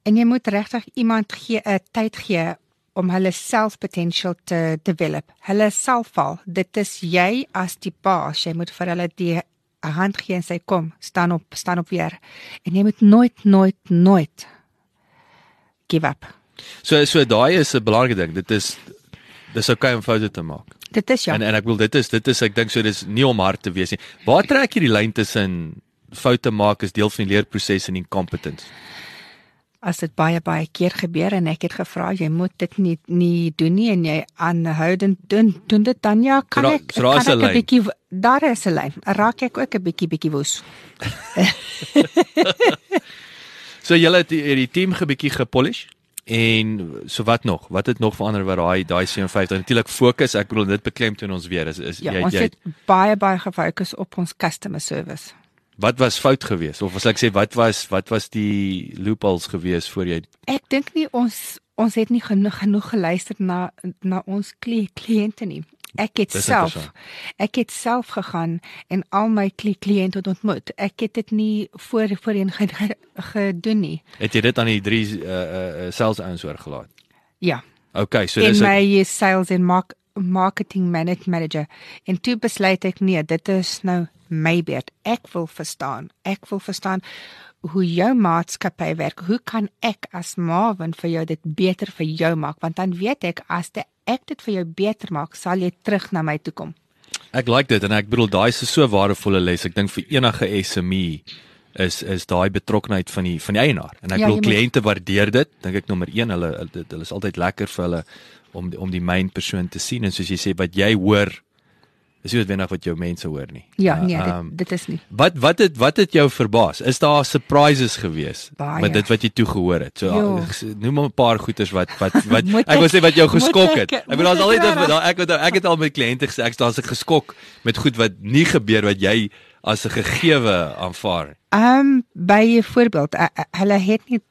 en jy moet regtig iemand gee 'n tyd gee om hulle self potential te develop. Hulle selfval. Dit is jy as die baas. Jy moet vir hulle die 'n hand gee en sê kom, staan op, staan op weer. En jy moet nooit nooit nooit give up. So so daai is 'n belangrike ding. Dit is dis okay om foute te maak. Dit is ja. En en ek wil dit is dit is ek dink so dis nie om hard te wees nie. Waar trek jy die lyn tussen foute maak is deel van die leerproses en incompetence? as dit baie baie keer gebeur en ek het gevra jy moet dit nie nie doen nie en jy aanhoudend doen doen dit dan ja kan So ek so daar is kan ek 'n bietjie daar is 'n lyn. Raak ek ook 'n bietjie bietjie woes? <laughs> So julle het die, die team gebietjie gepolish en so wat nog? Wat het nog verander wat daai daai 57 natuurlik fokus ek bedoel dit beklemtoon ons weer. Is is ja jy ons jy het baie baie gefokus op ons customer service wat was fout geweest? Of as ek sê wat was wat was die loopholes geweest voor jy ek dink nie ons ons het nie genoeg genoeg geluister na na ons kli- kliënte nie. Ek het Dis self ek het self gegaan en al my kli- kliënte ontmoet. Ek het dit nie voor voorheen ge- ge- gedoen nie. Het jy dit aan die drie uh uh sales ouens oorgelaat? ja. Okay, so in dis my sales en mark, marketing manage manager en toe besluit ek nee dit is nou my beurt. Ek wil verstaan. Ek wil verstaan hoe jou maatskappy werk. Hoe kan ek as Marvin vir jou dit beter vir jou maak? Want dan weet ek as de, ek dit vir jou beter maak sal jy terug na my toe kom. Ek like dit en ek bedoel daai is 'n so waardevolle les. Ek dink vir enige SME is is daai betrokkenheid van die van die eienaar. En ek Ja, bedoel kliënte waardeer dit. Dink ek nommer 1, hulle hulle, dit- hulle is altyd lekker vir hulle om om die main persoon te sien en soos jy sê wat jy hoor is nie noodwendig wat jou mense hoor nie. ja nee um, dit, dit is nie Wat wat het wat het jou verbaas? Is daar surprises gewees Baie. met dit wat jy toe gehoor het? So Jo. uh, noem 'n paar goeters wat wat wat <laughs> Moet ek wil ek- sê wat jou geskok ek- het. Ek moet bedoel daar's ek altyd ek ek het al met kliënte gesê ek daar's ek geskok met goed wat nie gebeur wat jy as 'n gegewe aanvaar. Ehm um, by 'n voorbeeld, hulle het nie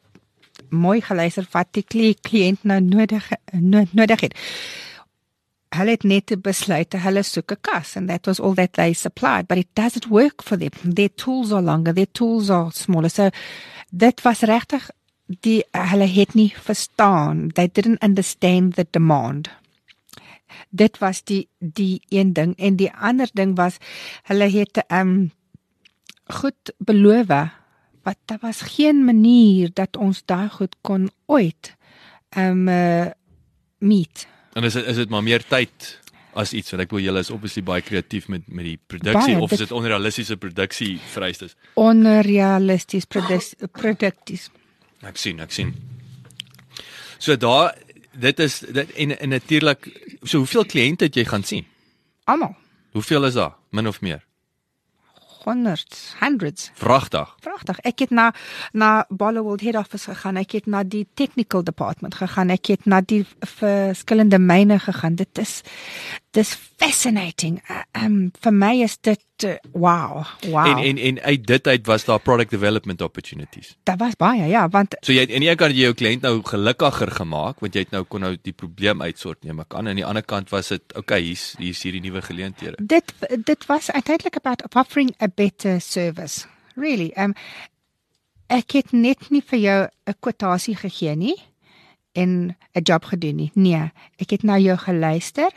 mooi geluister wat die kli- kliënt nou nodig no, nodig het. Hulle het net besluit hulle soek 'n kas and that was all that they supplied, but it doesn't work for them. Their tools are longer, their tools are smaller. So dit was regtig die hulle het nie verstaan. They didn't understand the demand dit was die die een ding en die ander ding was hulle het ehm um, goed beloof wat daar was geen manier dat ons daai goed kon ooit ehm um, uh, meet En is dit is dit maar meer tyd as iets want ek bedoel julle is obviously baie kreatief met met die produksie of is dit- onrealistiese produksie vereistes? onrealisties produk- produkties Ek sien, ek sien. So daar dit is dit en, en natuurlik so hoeveel kliënte het jy gaan sien? Almal. Hoeveel is daar? Min of meer? Hundreds, hundreds. Vragtig. Pragtig. Ek het na na Bollywood head office gegaan. Ek het na die technical department gegaan. Ek het na die verskillende myne gegaan. Dit is dis fascinating. Uh, um vir my is dit uh, wow. Wow. En en en uit dit uit was daar product development opportunities. Dit was baie, ja, want So jy het en een kant jy jou kliënt nou gelukkiger gemaak want jy het nou kon nou die probleem uitsort neem ek aan aan die ander kant was dit okay hier's hier's hierdie nuwe geleenthede. dit dit was uiteindelik about offering a better service. Really. Um ek het net nie vir jou 'n kwotasie gegee nie en 'n job gedoen nie. Nee, ek het na jou geluister.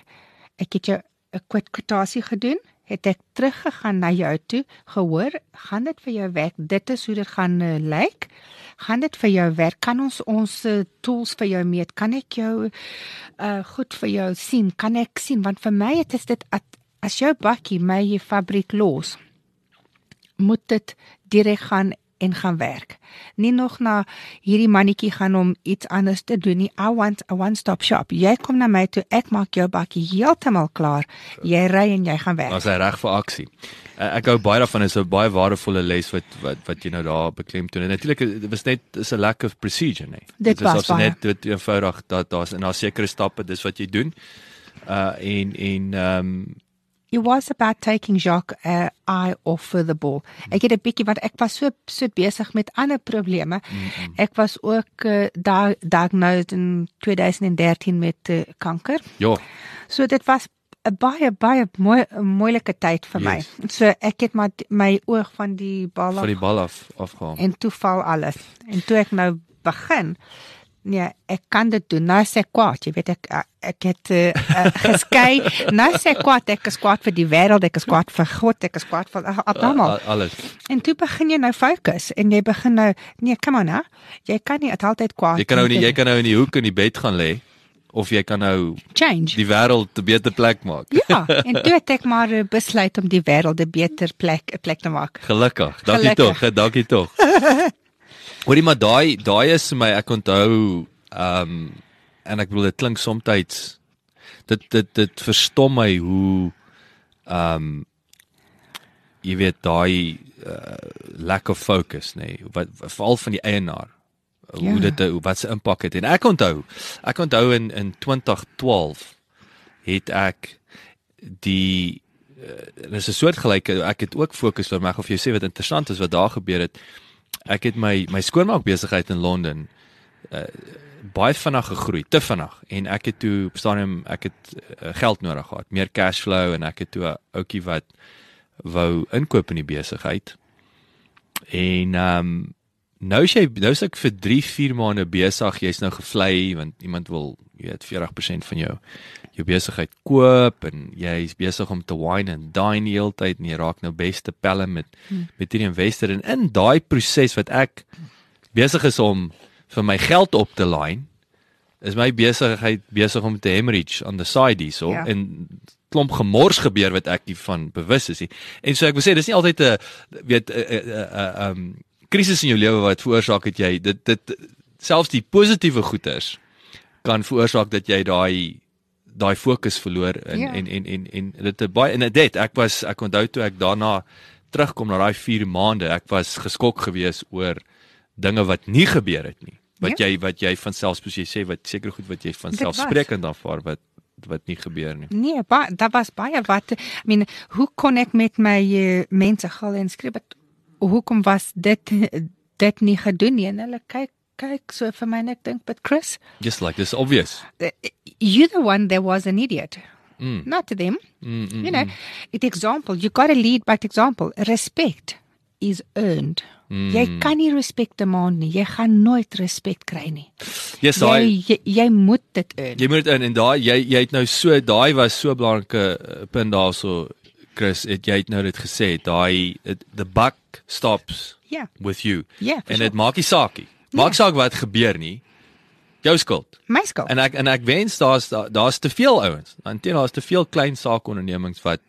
Ek het jou 'n kwot- kwotasie gedoen. Het ek teruggegaan na jou toe, gehoor, gaan dit vir jou werk? Dit is hoe dit gaan uh, lyk. Gaan dit vir jou werk? Kan ons ons uh, tools vir jou meet? Kan ek jou uh goed vir jou sien? Kan ek sien want vir my het is dit at, as jou bakkie my fabriek los moet dit direk gaan en gaan werk. Nie nog na hierdie mannetjie gaan om iets anders te doen nie. I want a one stop shop. Jy kom na my toe, ek maak jou bakkie heeltemal klaar. Jy ry en jy gaan werk. Was hy reg vir aksie? Uh, ek hou baie daarvan is 'n baie waardevolle les wat wat wat jy nou daar beklemtoon. En natuurlik dit was net is 'n lack of procedure, nee. Dit is was ons net dit eenvoudig dat daar's en daar sekere stappe dis wat jy doen. Uh en en ehm um, It was about taking Jacques uh, eye off of the ball. Ek het 'n bietjie want ek was so so besig met ander probleme. Mm -hmm. Ek was ook uh, da diagnosed in 2013 met uh, kanker. ja, So dit was 'n baie baie mooi moeilike tyd vir my. Yes. So ek het maar my oog van die bal van af die bal af afgehaal. en toe val alles. En toe ek nou begin Nee, ek kan dit doen. Nou sê kwaad, jy weet ek ek het uh, uh, geskei. <laughs> Nou sê kwaad, ek is kwaad vir die wêreld, ek is kwaad vir God, ek is kwaad vir uh, almal. A- Alles. En toe begin jy nou fokus en jy begin nou nee, come on nou. Jy kan nie altyd kwaad. Jy kan nou nie jy kan nou in die hoek in die bed gaan lê of jy kan nou change. die wêreld 'n beter plek maak. Ja, <laughs> en toe het ek maar eh, besluit om die wêreld 'n beter plek 'n plek te maak. Gelukkig. Dankie tog, hè, dankie tog. <laughs> Hoorie maar daai daai is vir my ek onthou ehm um, en ek bedoel dit klink soms dit dit dit verstom my hoe ehm um, jy weet daai uh, lack of focus nê nee, wat veral van die eienaar hoe Ja. dit hoe wat se impak het en ek onthou ek onthou in in 2012 het ek die uh, dis 'n soortgelyke ek het ook fokus vir my of jy sê wat interessant is wat daar gebeur het ek het my my skoonmaak besigheid in Londen uh, baie vinnig gegroei te vinnig. En ek het toe op stadium ek het uh, geld nodig gehad meer cash flow en ek het toe 'n ouetjie wat wou inkoop in die besigheid. En ehm um, nou is jy nou is ek vir 3 4 maande besig jy's nou gevlei want iemand wil jy weet 40% van jou jou besigheid koop en jy's besig om te wine en dine die hele tyd en jy raak nou beste pelle met hmm. met hierdie investor en in daai proses wat ek besig is om vir my geld op te line is my besigheid besig om te hemorrhage on the side hierso Ja. en klomp gemors gebeur wat ek nie van bewus is nie. En so ek wil sê dis nie altyd 'n weet 'n um krisis in jou lewe wat veroorsaak het jy dit dit selfs die positiewe goeters kan veroorsaak dat jy daai daai fokus verloor en, Ja. en en en en dit baie en dit ek was ek onthou toe ek daarna terugkom na daai 4 maande ek was geskok geweest oor dinge wat nie gebeur het nie. Wat Ja. jy wat jy van selfs soos jy sê wat seker goed wat jy van selfsprekend aanvaar wat wat nie gebeur nie. Nee, ba, daar was baie wat I mean, hoe kon ek met my uh, mense gaan en skryf wat hoekom was dit dit nie gedoen nie? En hulle kyk kyk so vir my en ek dink but Chris? Just like this obvious you the one that was an idiot. Mm. not to them. Mm, mm, you know it example you got to lead by example. Respect is earned. Mm. jy kan nie respek demand nie. Jy gaan nooit respek kry nie. Yes jy, daai jy jy moet dit earn. Jy moet dit in en daai jy jy het nou so daai was so 'n belangrike uh, punt daarso Chris het jy het nou dit gesê daai the buck stops ja. with you. Ja, vir en sure. dit maak nie saakie maak saak wat gebeur nie jou skuld my skuld En ek en ek wens daar's daar- daar's te veel ouens. Intendeel daar's te veel klein saakondernemings wat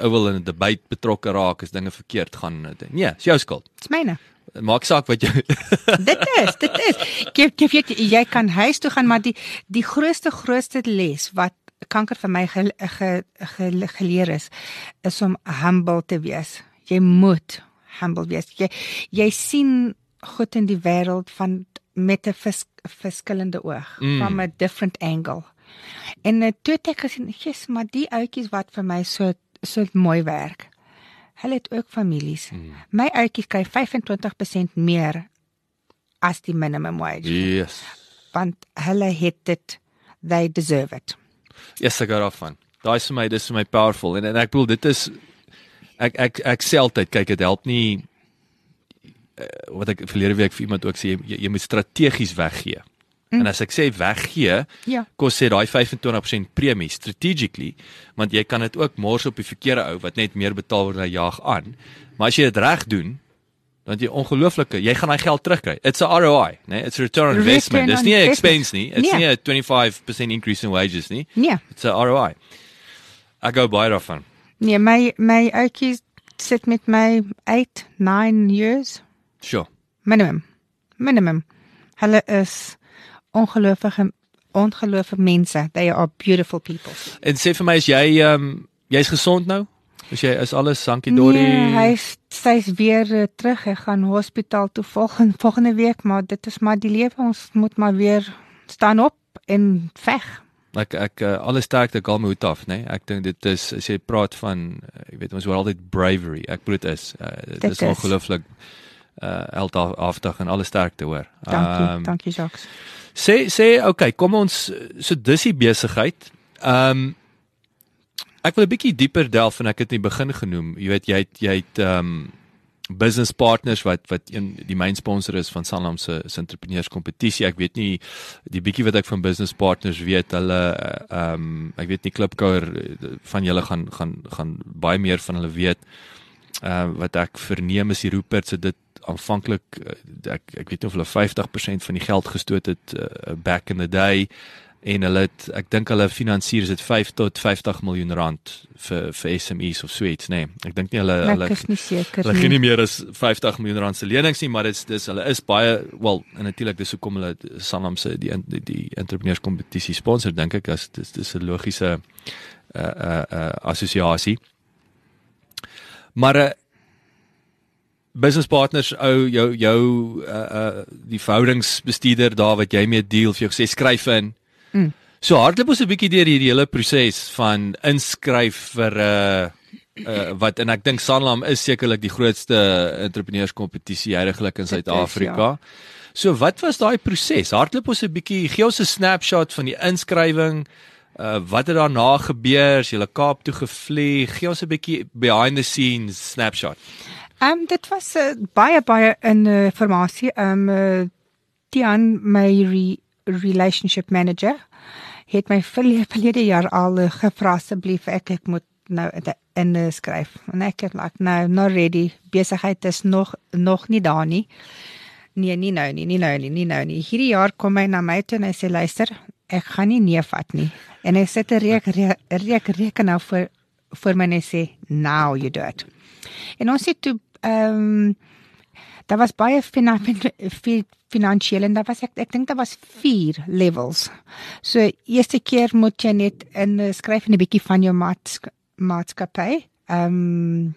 ou wil in 'n debat betrokke raak as dinge verkeerd gaan. Nee, dis jou skuld. dis myne Maak saak wat jy <laughs> dit is, dit is. Jy jy weet jy kan huis toe gaan, maar die die grootste grootste les wat kanker vir my ge, ge, ge, geleer is is om humble te wees. Jy moet humble wees. Jy jy sien goed in die wêreld van met 'n vers, verskillende oog, mm. from a different angle. En uh, toe het ek gesien, "Jesus, maar die ouetjies wat vir my so so mooi werk. Hulle het ook families. Mm. My ouetjies kry 25% meer as die minimum wage. Yes. Want hulle het dit they deserve it. Yes, ek gou daarvan. Daai is vir my dis vir my powerful en en ek bedoel dit is ek ek ek sê altyd kyk dit help nie uh, wat ek verlede week vir iemand ook sê jy, jy moet strategies weggee. Mm. En as ek sê weggee, Ja. kos sê daai 25% premie strategically, want jy kan dit ook mors op die verkeerde ou wat net meer betaal word en jaag aan. Maar as jy dit reg doen, dan jy ongelooflike, jy gaan daai geld terugkry. It's a ROI, né? Nee? It's a return on investment. Dis nie 'n expense nie. It's Nee. nie 'n 25% increase in wages nie. Nee. It's a ROI. Ek gou baie daarvan. Nee, my my ouetjies sit met my 8, 9 years Sure. minimum. Minimum. Hulle is ongelooflike ongelooflike mense. They are beautiful people. En sê vir my as jy ehm um, jy's gesond nou? As jy is alles dankie Dori. Nee, hy sy's weer uh, terug. Hy gaan hospitaal toe volgende volgende week, maar dit is maar die lewe. Ons moet maar weer staan op en veg. Ek ek uh, alles sterkte gal my hoed af, né? Nee? Ek dink dit is as jy praat van uh, jy weet ons hoor altyd bravery. Ek bedoel dit is uh, dit Dit is is. ongelooflik uh heldhaftig en alles sterkte hoor. Dankie, Ehm, dankie Jacques. Sê sê okay, kom ons so dis die besigheid. Ehm um, ek wil 'n bietjie dieper delf en ek het in die begin genoem. Jy weet jy het jy het ehm um, business partners wat wat een die main sponsor is van Sanlam se se entrepreneurs kompetisie. Ek weet nie die bietjie wat ek van business partners weet, hulle ehm um, ek weet nie Klipkouer eh, van julle gaan gaan gaan baie meer van hulle weet. Ehm uh, wat ek verneem is die Rupert se dit aanvanklik uh, ek ek weet nie of hulle 50% van die geld gestoot het uh, back in the day en hulle het ek dink hulle finansier is dit 5 tot 50 miljoen rand vir vir SMEs of so iets nê. Nee. Ek dink nie hulle hulle Ek is nie seker Hulle gee nie. nie meer as 50 miljoen rand se lenings nie, maar dit is dis hulle is baie wel en natuurlik dis hoekom hulle Sanlam se die die, die entrepreneurs kompetisie sponsor dink ek as dis dis 'n logiese uh uh, uh assosiasie. Maar uh, business partners ou jou jou uh uh die verhoudingsbestuurder daar wat jy mee deel vir jou sê skryf in. Mm. So hardloop ons 'n bietjie deur hierdie hele proses van inskryf vir 'n uh, uh, wat en ek dink Sanlam is sekerlik die grootste entrepreneurskompetisie heidaglik in Suid-Afrika. ja. So wat was daai proses? Hardloop ons 'n bietjie, gee ons 'n snapshot van die inskrywing. Uh wat het daarna gebeur? Is jy Kaap toe gevlieg? Gee ons 'n bietjie behind the scenes snapshot. Ehm um, dit was uh, baie baie in uh, informasie. Ehm um, uh, Tian my re relationship manager het my verlede jaar al uh, gevra asseblief ek ek moet nou in uh, skryf. En ek het like nou not ready. Besigheid is nog nog nie daar nie. Nee, nie nou nie, nie nou nie, nie nou nie. Hierdie jaar kom hy na my toe en hy sê luister, ek gaan nie nee vat nie. En hy sit 'n reek reek reek rekenaar vir vir my en hy sê now you do it. En ons het toe ehm um, daar was baie fina, fin, finansiële en daar was ek ek dink daar was 4 levels. So eerste keer moet jy net in skryf 'n bietjie van jou maatsk maatskappy. Ehm um,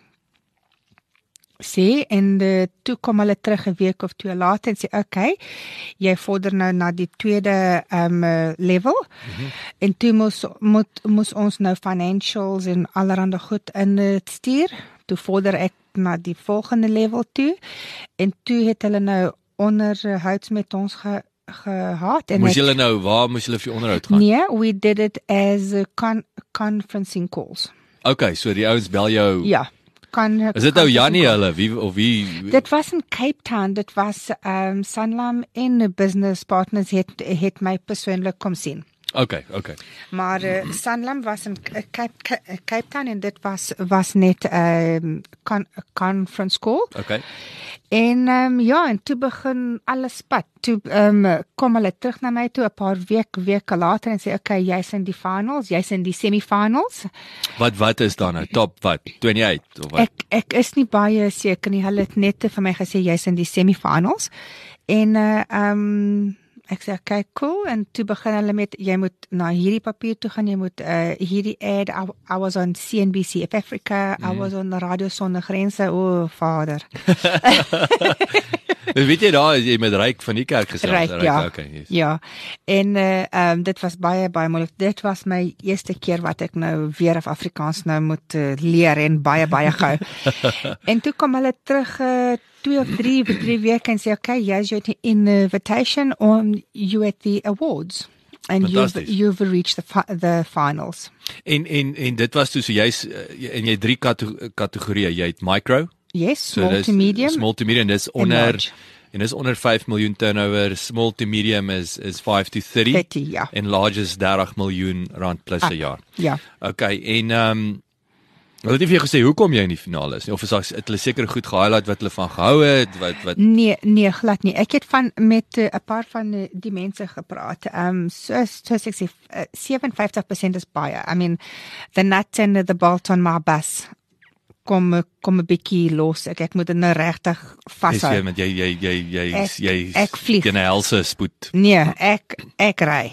sê en uh, toe kom hulle terug 'n week of twee later en sê okay, jy vorder nou na die tweede um, level. Mm -hmm. En toe moes moet moes ons nou financials en allerlei goed in uh, stuur. Toe vorder ek na die volgende level toe en toe het hulle nou onderhouds met ons ge, gehad en Moes julle nou waar moes julle vir onderhoud gaan? Nee, we did it as a con conferencing calls. Okay, so die ouens bel jou. Ja. Kan Is dit nou Jannie hulle? Wie of wie Dit was in Cape Town, dit was ehm um, Sanlam en 'n business partners het het my persoonlik kom sien. Okay, okay. Maar uh, Sanlam was in Cape Ca- Cape Town en dit was was net 'n um, con, conference school. Okay. En ehm um, ja, en toe begin alles spat. Toe ehm um, kom hulle terug na my toe 'n paar week weke later en sê okay, jy's in die finals, jy's in die semifinals. Wat wat is dan nou top wat 28 of wat? Ek ek is nie baie seker nie. Hulle het net vir my gesê jy's in die semifinals. En uh ehm um, ek sê okay, cool en toe begin hulle met jy moet na hierdie papier toe gaan, jy moet uh hierdie ad I, I was on CNBC of Africa, mm. I was on Radio Sonder Grense. O, oh, vader. <laughs> <laughs> Dis weet jy daar jy met ryk van die kerk gesels. Ryk, ja. Okay. Yes. Ja. En uh um, dit was baie baie moeilik. Dit was my eerste keer wat ek nou weer af Afrikaans nou moet uh, leer en baie baie gou. <laughs> en toe kom hulle terug uh 2 of 3 vir 3 weke en sê okay, jy's your invitation on you at the awards and you've Fantasties. you've reached the fi the finals. En en en dit was toe so jy's uh, en jy drie kategorieë. Jy het micro, Yes, so small to medium. small to medium dis en onder large. en dis onder 5 miljoen turnover, small to medium is is 5 to 30, 30, ja. en large is 30 miljoen rand plus 'n Ah. jaar. Ja. Okay, en ehm um, hulle het nie vir jou gesê hoekom jy in die finale is nie of is daar het hulle seker goed gehighlight wat hulle van gehou het, wat wat Nee, nee, glad nie. Ek het van met uh, 'n paar van uh, die mense gepraat. Ehm um, so so ek sê uh, 57% is baie. I mean the nut and the bolt on my bus kom kom 'n bietjie los. Ek ek moet dit nou regtig is jy vashou. met jy jy jy jy Ek- jy ek vlieg. teen 'n helse spoed. Nee, ek ek ry.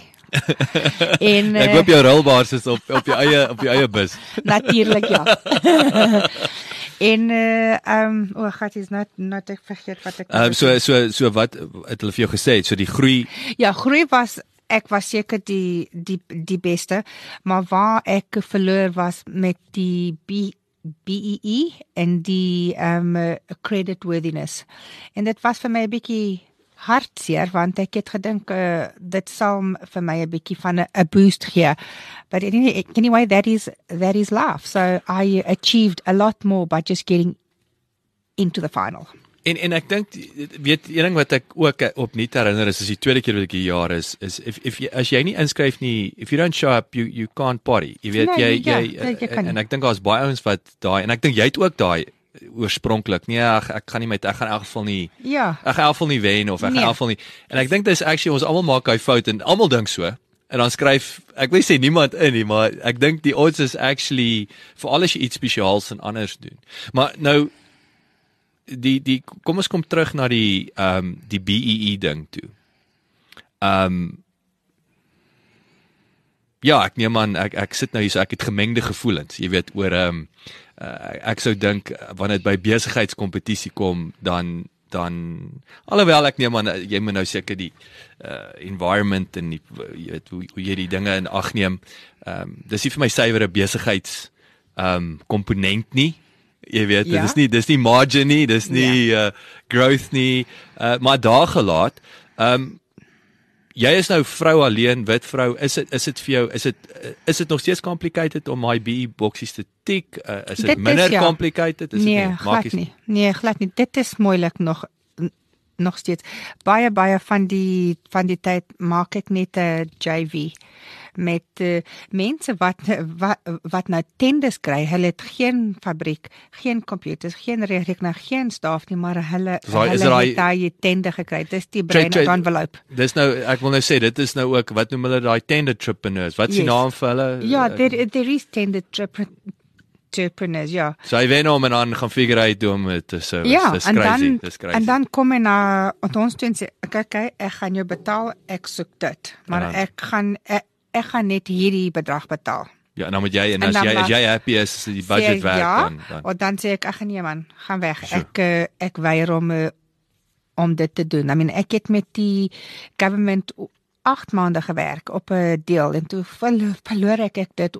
En Ek uh, hoop jou rolbaars is op op jou eie op jou eie bus. <laughs> natuurlik ja. <laughs> en uh ehm um, o, oh, gat is not not ek vergeet wat ek Ehm um, so so so wat het hulle vir jou gesê? So die groei Ja, groei was ek was seker die die die beste, maar waar ek verloor was met die B BEE en die um credit worthiness. En dit was vir my 'n bietjie hartseer want ek het gedink uh, dit sal vir my 'n bietjie van 'n boost gee. But anyway, anyway that is that is life. So I achieved a lot more by just getting into the final. En en ek dink weet een ding wat ek ook opnuut herinner is is die tweede keer wat ek hier jaar is is if if jy, as jy nie inskryf nie if you don't show up you you can't party. Jy weet Nee, jy ja, jy, jy- jy kan en nie. ek dink daar's baie ouens wat daai en ek dink jy het ook daai oorspronklik. Nee, ag ek gaan nie met ek gaan in elk geval nie Ja. ek gaan in elk geval nie wen of ek gaan in Nee. elk geval nie. En ek dink dis actually ons almal maak hy fout en almal dink so. En dan skryf ek wil sê niemand in nie, maar ek dink die odds is actually vir al as jy iets spesiaals en anders doen. Maar nou die die kom ons kom terug na die ehm um, die BEE ding toe. Ehm um, Ja, ek neem aan ek ek sit nou hier so ek het gemengde gevoelens, jy weet oor ehm um, uh, ek sou dink uh, wanneer dit by besigheidskompetisie kom dan dan alhoewel ek neem aan uh, jy moet nou seker die uh environment en die jy weet hoe, hoe jy die dinge in ag neem. Ehm um, dis nie vir my suiwere besigheids ehm um, komponent nie. Jy weet, Ja. dit is nie dis nie margin nie, dis nie uh growth nie. Uh maar daar gelaat. Ehm um, jy is nou vrou alleen, wit vrou. Is dit is dit vir jou is dit is dit nog steeds complicated om my BE boksies te tik? Uh, is dit Dit is minder ja. complicated? Is dit nee, nie? glad jy- nie. Nee, glad nie. Dit is moeilik nog nog steeds. Baie baie van die van die tyd maak ek net 'n JV met uh, mense wat, wat wat nou tenders kry. Hulle het geen fabriek, geen komputers, geen rekenaar, geen staf nie, maar hulle het daai tender gekry. Dis die brein tra- envelope. Dis nou ek wil nou sê dit is nou ook wat noem hulle daai tender entrepreneurs. Wat is die Yes. naam vir hulle? Ja, there there is tender entrepre- entrepreneurs, ja. So hy wen hom en dan gaan figure uit hoe om dit te service. Ja, dis en crazy, dan dis crazy. en dan kom hy na ons toe en sê kyk kyk ek gaan jou betaal ek soek dit maar dan- ek gaan ek, ek gaan net hierdie bedrag betaal ja, dan moet jy en en as jy as jy happy is as die budget werk ja, dan dan. of dan sê ek ag nee man gaan weg Sure. ek uh, ek weier om uh, om dit te doen i mean ek het met die government 8 maande gewerk op 'n deel en toe verlo- verloor ek ek dit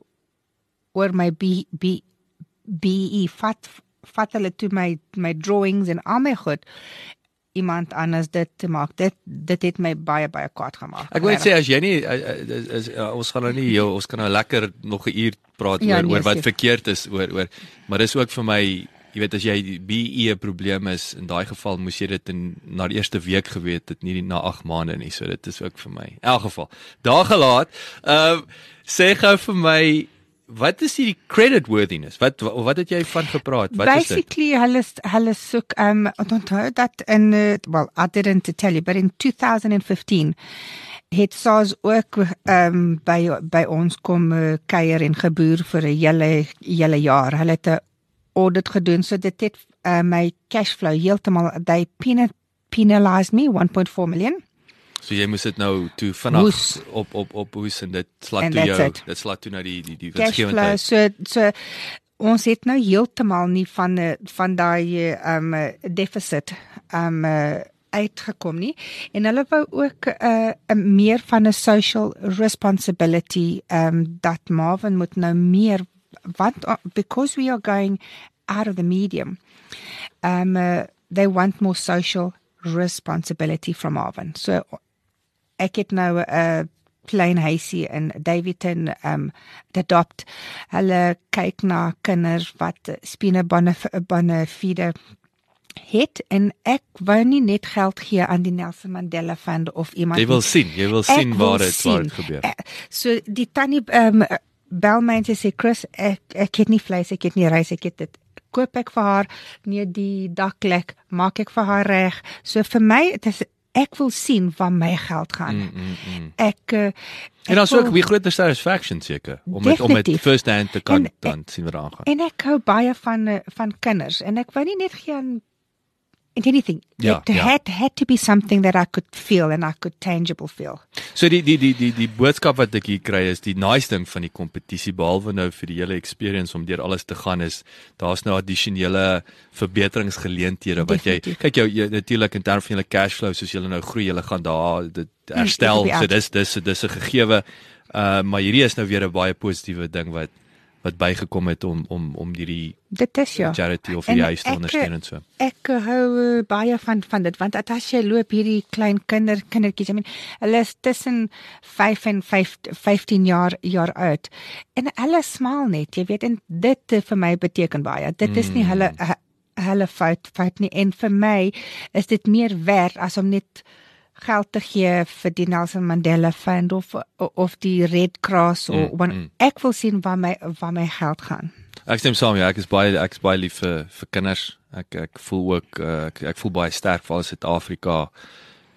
oor my B B BE vat vat hulle toe my my drawings en al my goed iemand anders dit te maak dit dit het my baie baie kwaad gemaak Ek wil net sê as jy nie is, is, uh, ons gaan nou nie jou ons kan nou lekker nog 'n uur praat Ja, oor nee, oor wat verkeerd is oor oor maar dis ook vir my jy weet as jy BE 'n probleem is, in daai geval moes jy dit in na die eerste week geweet het, nie na 8 maande nie. So dit is ook vir my. In elk geval, daar gelaat. Ehm uh, sê gou vir my Wat is die credit worthiness? Wat wat het jy van gepraat? Wat Basically, is dit? hulle hulle soek um onthou dat in uh, well, I didn't tell you, but in 2015 het SARS ook um by by ons kom uh, kuier en geboer vir 'n hele hele jaar. Hulle het 'n audit gedoen so dit het uh, my cash flow heeltemal they penalized me 1.4 million. So jy moes dit nou toe vinnig op op op hoes en dit slat toe jou it. dit slat toe na die die die winsgewendheid. So so ons het nou heeltemal nie van van daai um deficit um uitgekom nie en hulle wou ook 'n uh, meer van 'n social responsibility um dat Marvin moet nou meer want uh, because we are going out of the medium um uh, they want more social responsibility from Marvin. So ek het nou 'n uh, klein huisie in Davidton um adopt. Hulle kyk na kinders wat spinnebande bande feeder het en ek wou nie net geld gee aan die Nelson Mandela Fund of iemand Jy wil sien, jy wil sien waar dit waar dit gebeur. Uh, so die tannie um bel my en sê Chris, ek ek het nie vleis, ek het nie rys, ek het dit koop ek vir haar nee die daklek maak ek vir haar reg. So vir my dit is ek wil sien waar my geld gaan. Mm, mm, mm. Ek uh, En dan sou ek weer groter satisfaction seker om met, om met first hand te kan dan sien wat daar aangaan. En ek hou baie van eh, van kinders en ek wou nie net geen anything. Ja, it ja. had had to be something that I could feel and I could tangible feel. So die die die die die boodskap wat ek hier kry is die nice ding van die kompetisie behalwe nou vir die hele experience om deur alles te gaan is daar's nou addisionele verbeteringsgeleenthede wat jy kyk jou natuurlik in terme van julle cash flow soos julle nou groei julle gaan daar dit mm, herstel so dis dis dis 'n gegewe uh maar hierdie is nou weer 'n baie positiewe ding wat wat bygekom het om om om hierdie dit is ja charity of die huis te ondersteun en so. Ek hou uh, baie van van dit want as jy loop hierdie klein kinder kindertjies, I mean, hulle is tussen 5 en 5 15 jaar jaar oud en hulle smaal net, jy weet en dit uh, vir my beteken baie. Dit is nie hulle mm. hulle fout fout nie en vir my is dit meer werd as om net geld te gee vir die Nelson Mandela Fund of of die Red Cross of mm, mm. ek wil sien waar my waar my geld gaan. Ek stem saam, ja, ek is baie ek is baie lief vir vir kinders. Ek ek voel ook uh, ek ek voel baie sterk vir Suid-Afrika.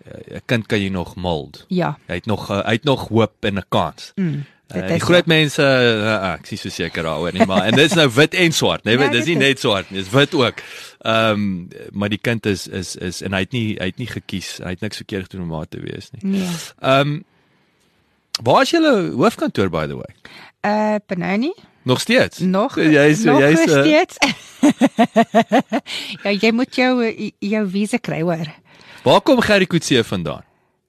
'n Kind kan jy nog mold. Ja. Hy het nog hy het nog hoop en 'n kans. Mm. Uh, die groot mense uh, ek is so seker daaroor nie maar en dit is nou wit en swart nee ja, dis nie net swart nie dis wit ook. Ehm um, maar die kind is is is en hy het nie hy het nie gekies hy het niks verkeerd gedoen om maar te wees nie. Nee. Ehm um, Waar is julle hoofkantoor by the way? Uh Benoni. Nog steeds? Nog. Jy's nog jy's steeds. <laughs> ja, jy moet jou jou visa kry hoor. Waar kom Gerry Kutse vandaan?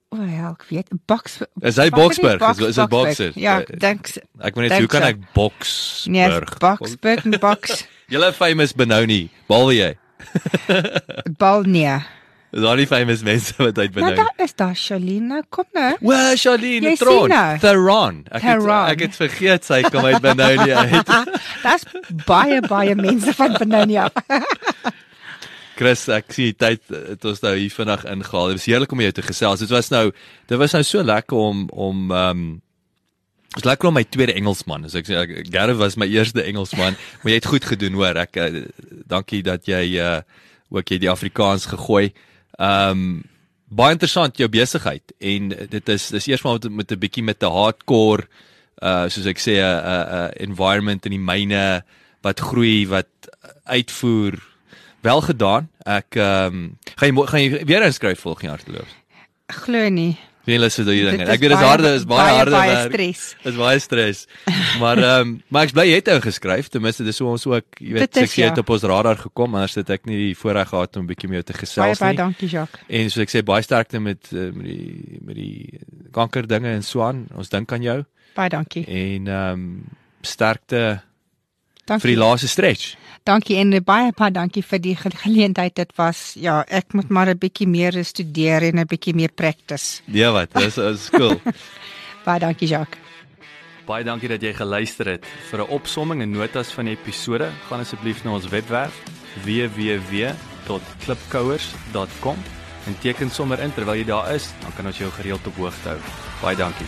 O, oh, ja, ek weet, Boks. Is hy Boksburg? Boks, is dit Bokser? Ja, dink. Ek weet net hoe kan ek Boksburg? Nee, Boksburg en Boks. <laughs> Julle famous Benoni, behalwe jy. <laughs> Balnea. Is daar nie famous mense wat uit Benoni? Nou, daar is daar Shalina, kom nou. Wa, Shalina Tron. Nou. Theron. Ek het ek het vergeet sy kom uit Benoni <laughs> uit. Daar's baie baie mense van Benoni af. Chris, ek sien die tyd het ons nou hier vinnig ingehaal. Dit was heerlik om jou te gesels. Dit was nou dit was nou so lekker om om ehm um, Dit lekker om my tweede Engelsman. So ek sê Gareth was my eerste Engelsman, <laughs> maar jy het goed gedoen hoor. Ek uh, dankie dat jy uh ook jy die Afrikaans gegooi. Ehm um, baie interessant jou besigheid en dit is dis eers maar met, met 'n bietjie met 'n hardcore uh soos ek sê 'n 'n environment in die myne wat groei, wat uitvoer wel gedaan. Ek ehm um, gaan jy gaan jy weer inskryf volgende jaar te loop. Glo nie. Wie hulle sê daai dinge. Ek weet dit is harde, is baie, baie harde baie werk. Stres. Is baie stres. maar ehm um, maar ek bly jy het ou geskryf. Ten minste dis hoe ons ook, jy weet, het ja. op ons radar gekom, anders het ek nie die voorreg gehad om 'n bietjie met jou te gesels baie, nie. Baie dankie, Jacques. En so ek sê baie sterkte met uh, met die met die kanker dinge en Swan. Ons dink aan jou. Baie dankie. En ehm um, sterkte dankie. vir die laaste stretch. Dankie en baie baie dankie vir die geleentheid. Dit was ja, ek moet maar 'n bietjie meer studeer en 'n bietjie meer practice. Ja wat, dis is cool. <laughs> baie dankie Jacques. Baie dankie dat jy geluister het. Vir 'n opsomming en notas van die episode, gaan asseblief na ons webwerf www.klipkouers.com en teken sommer in terwyl jy daar is, dan kan ons jou gereeld op hoogte hou. Baie dankie.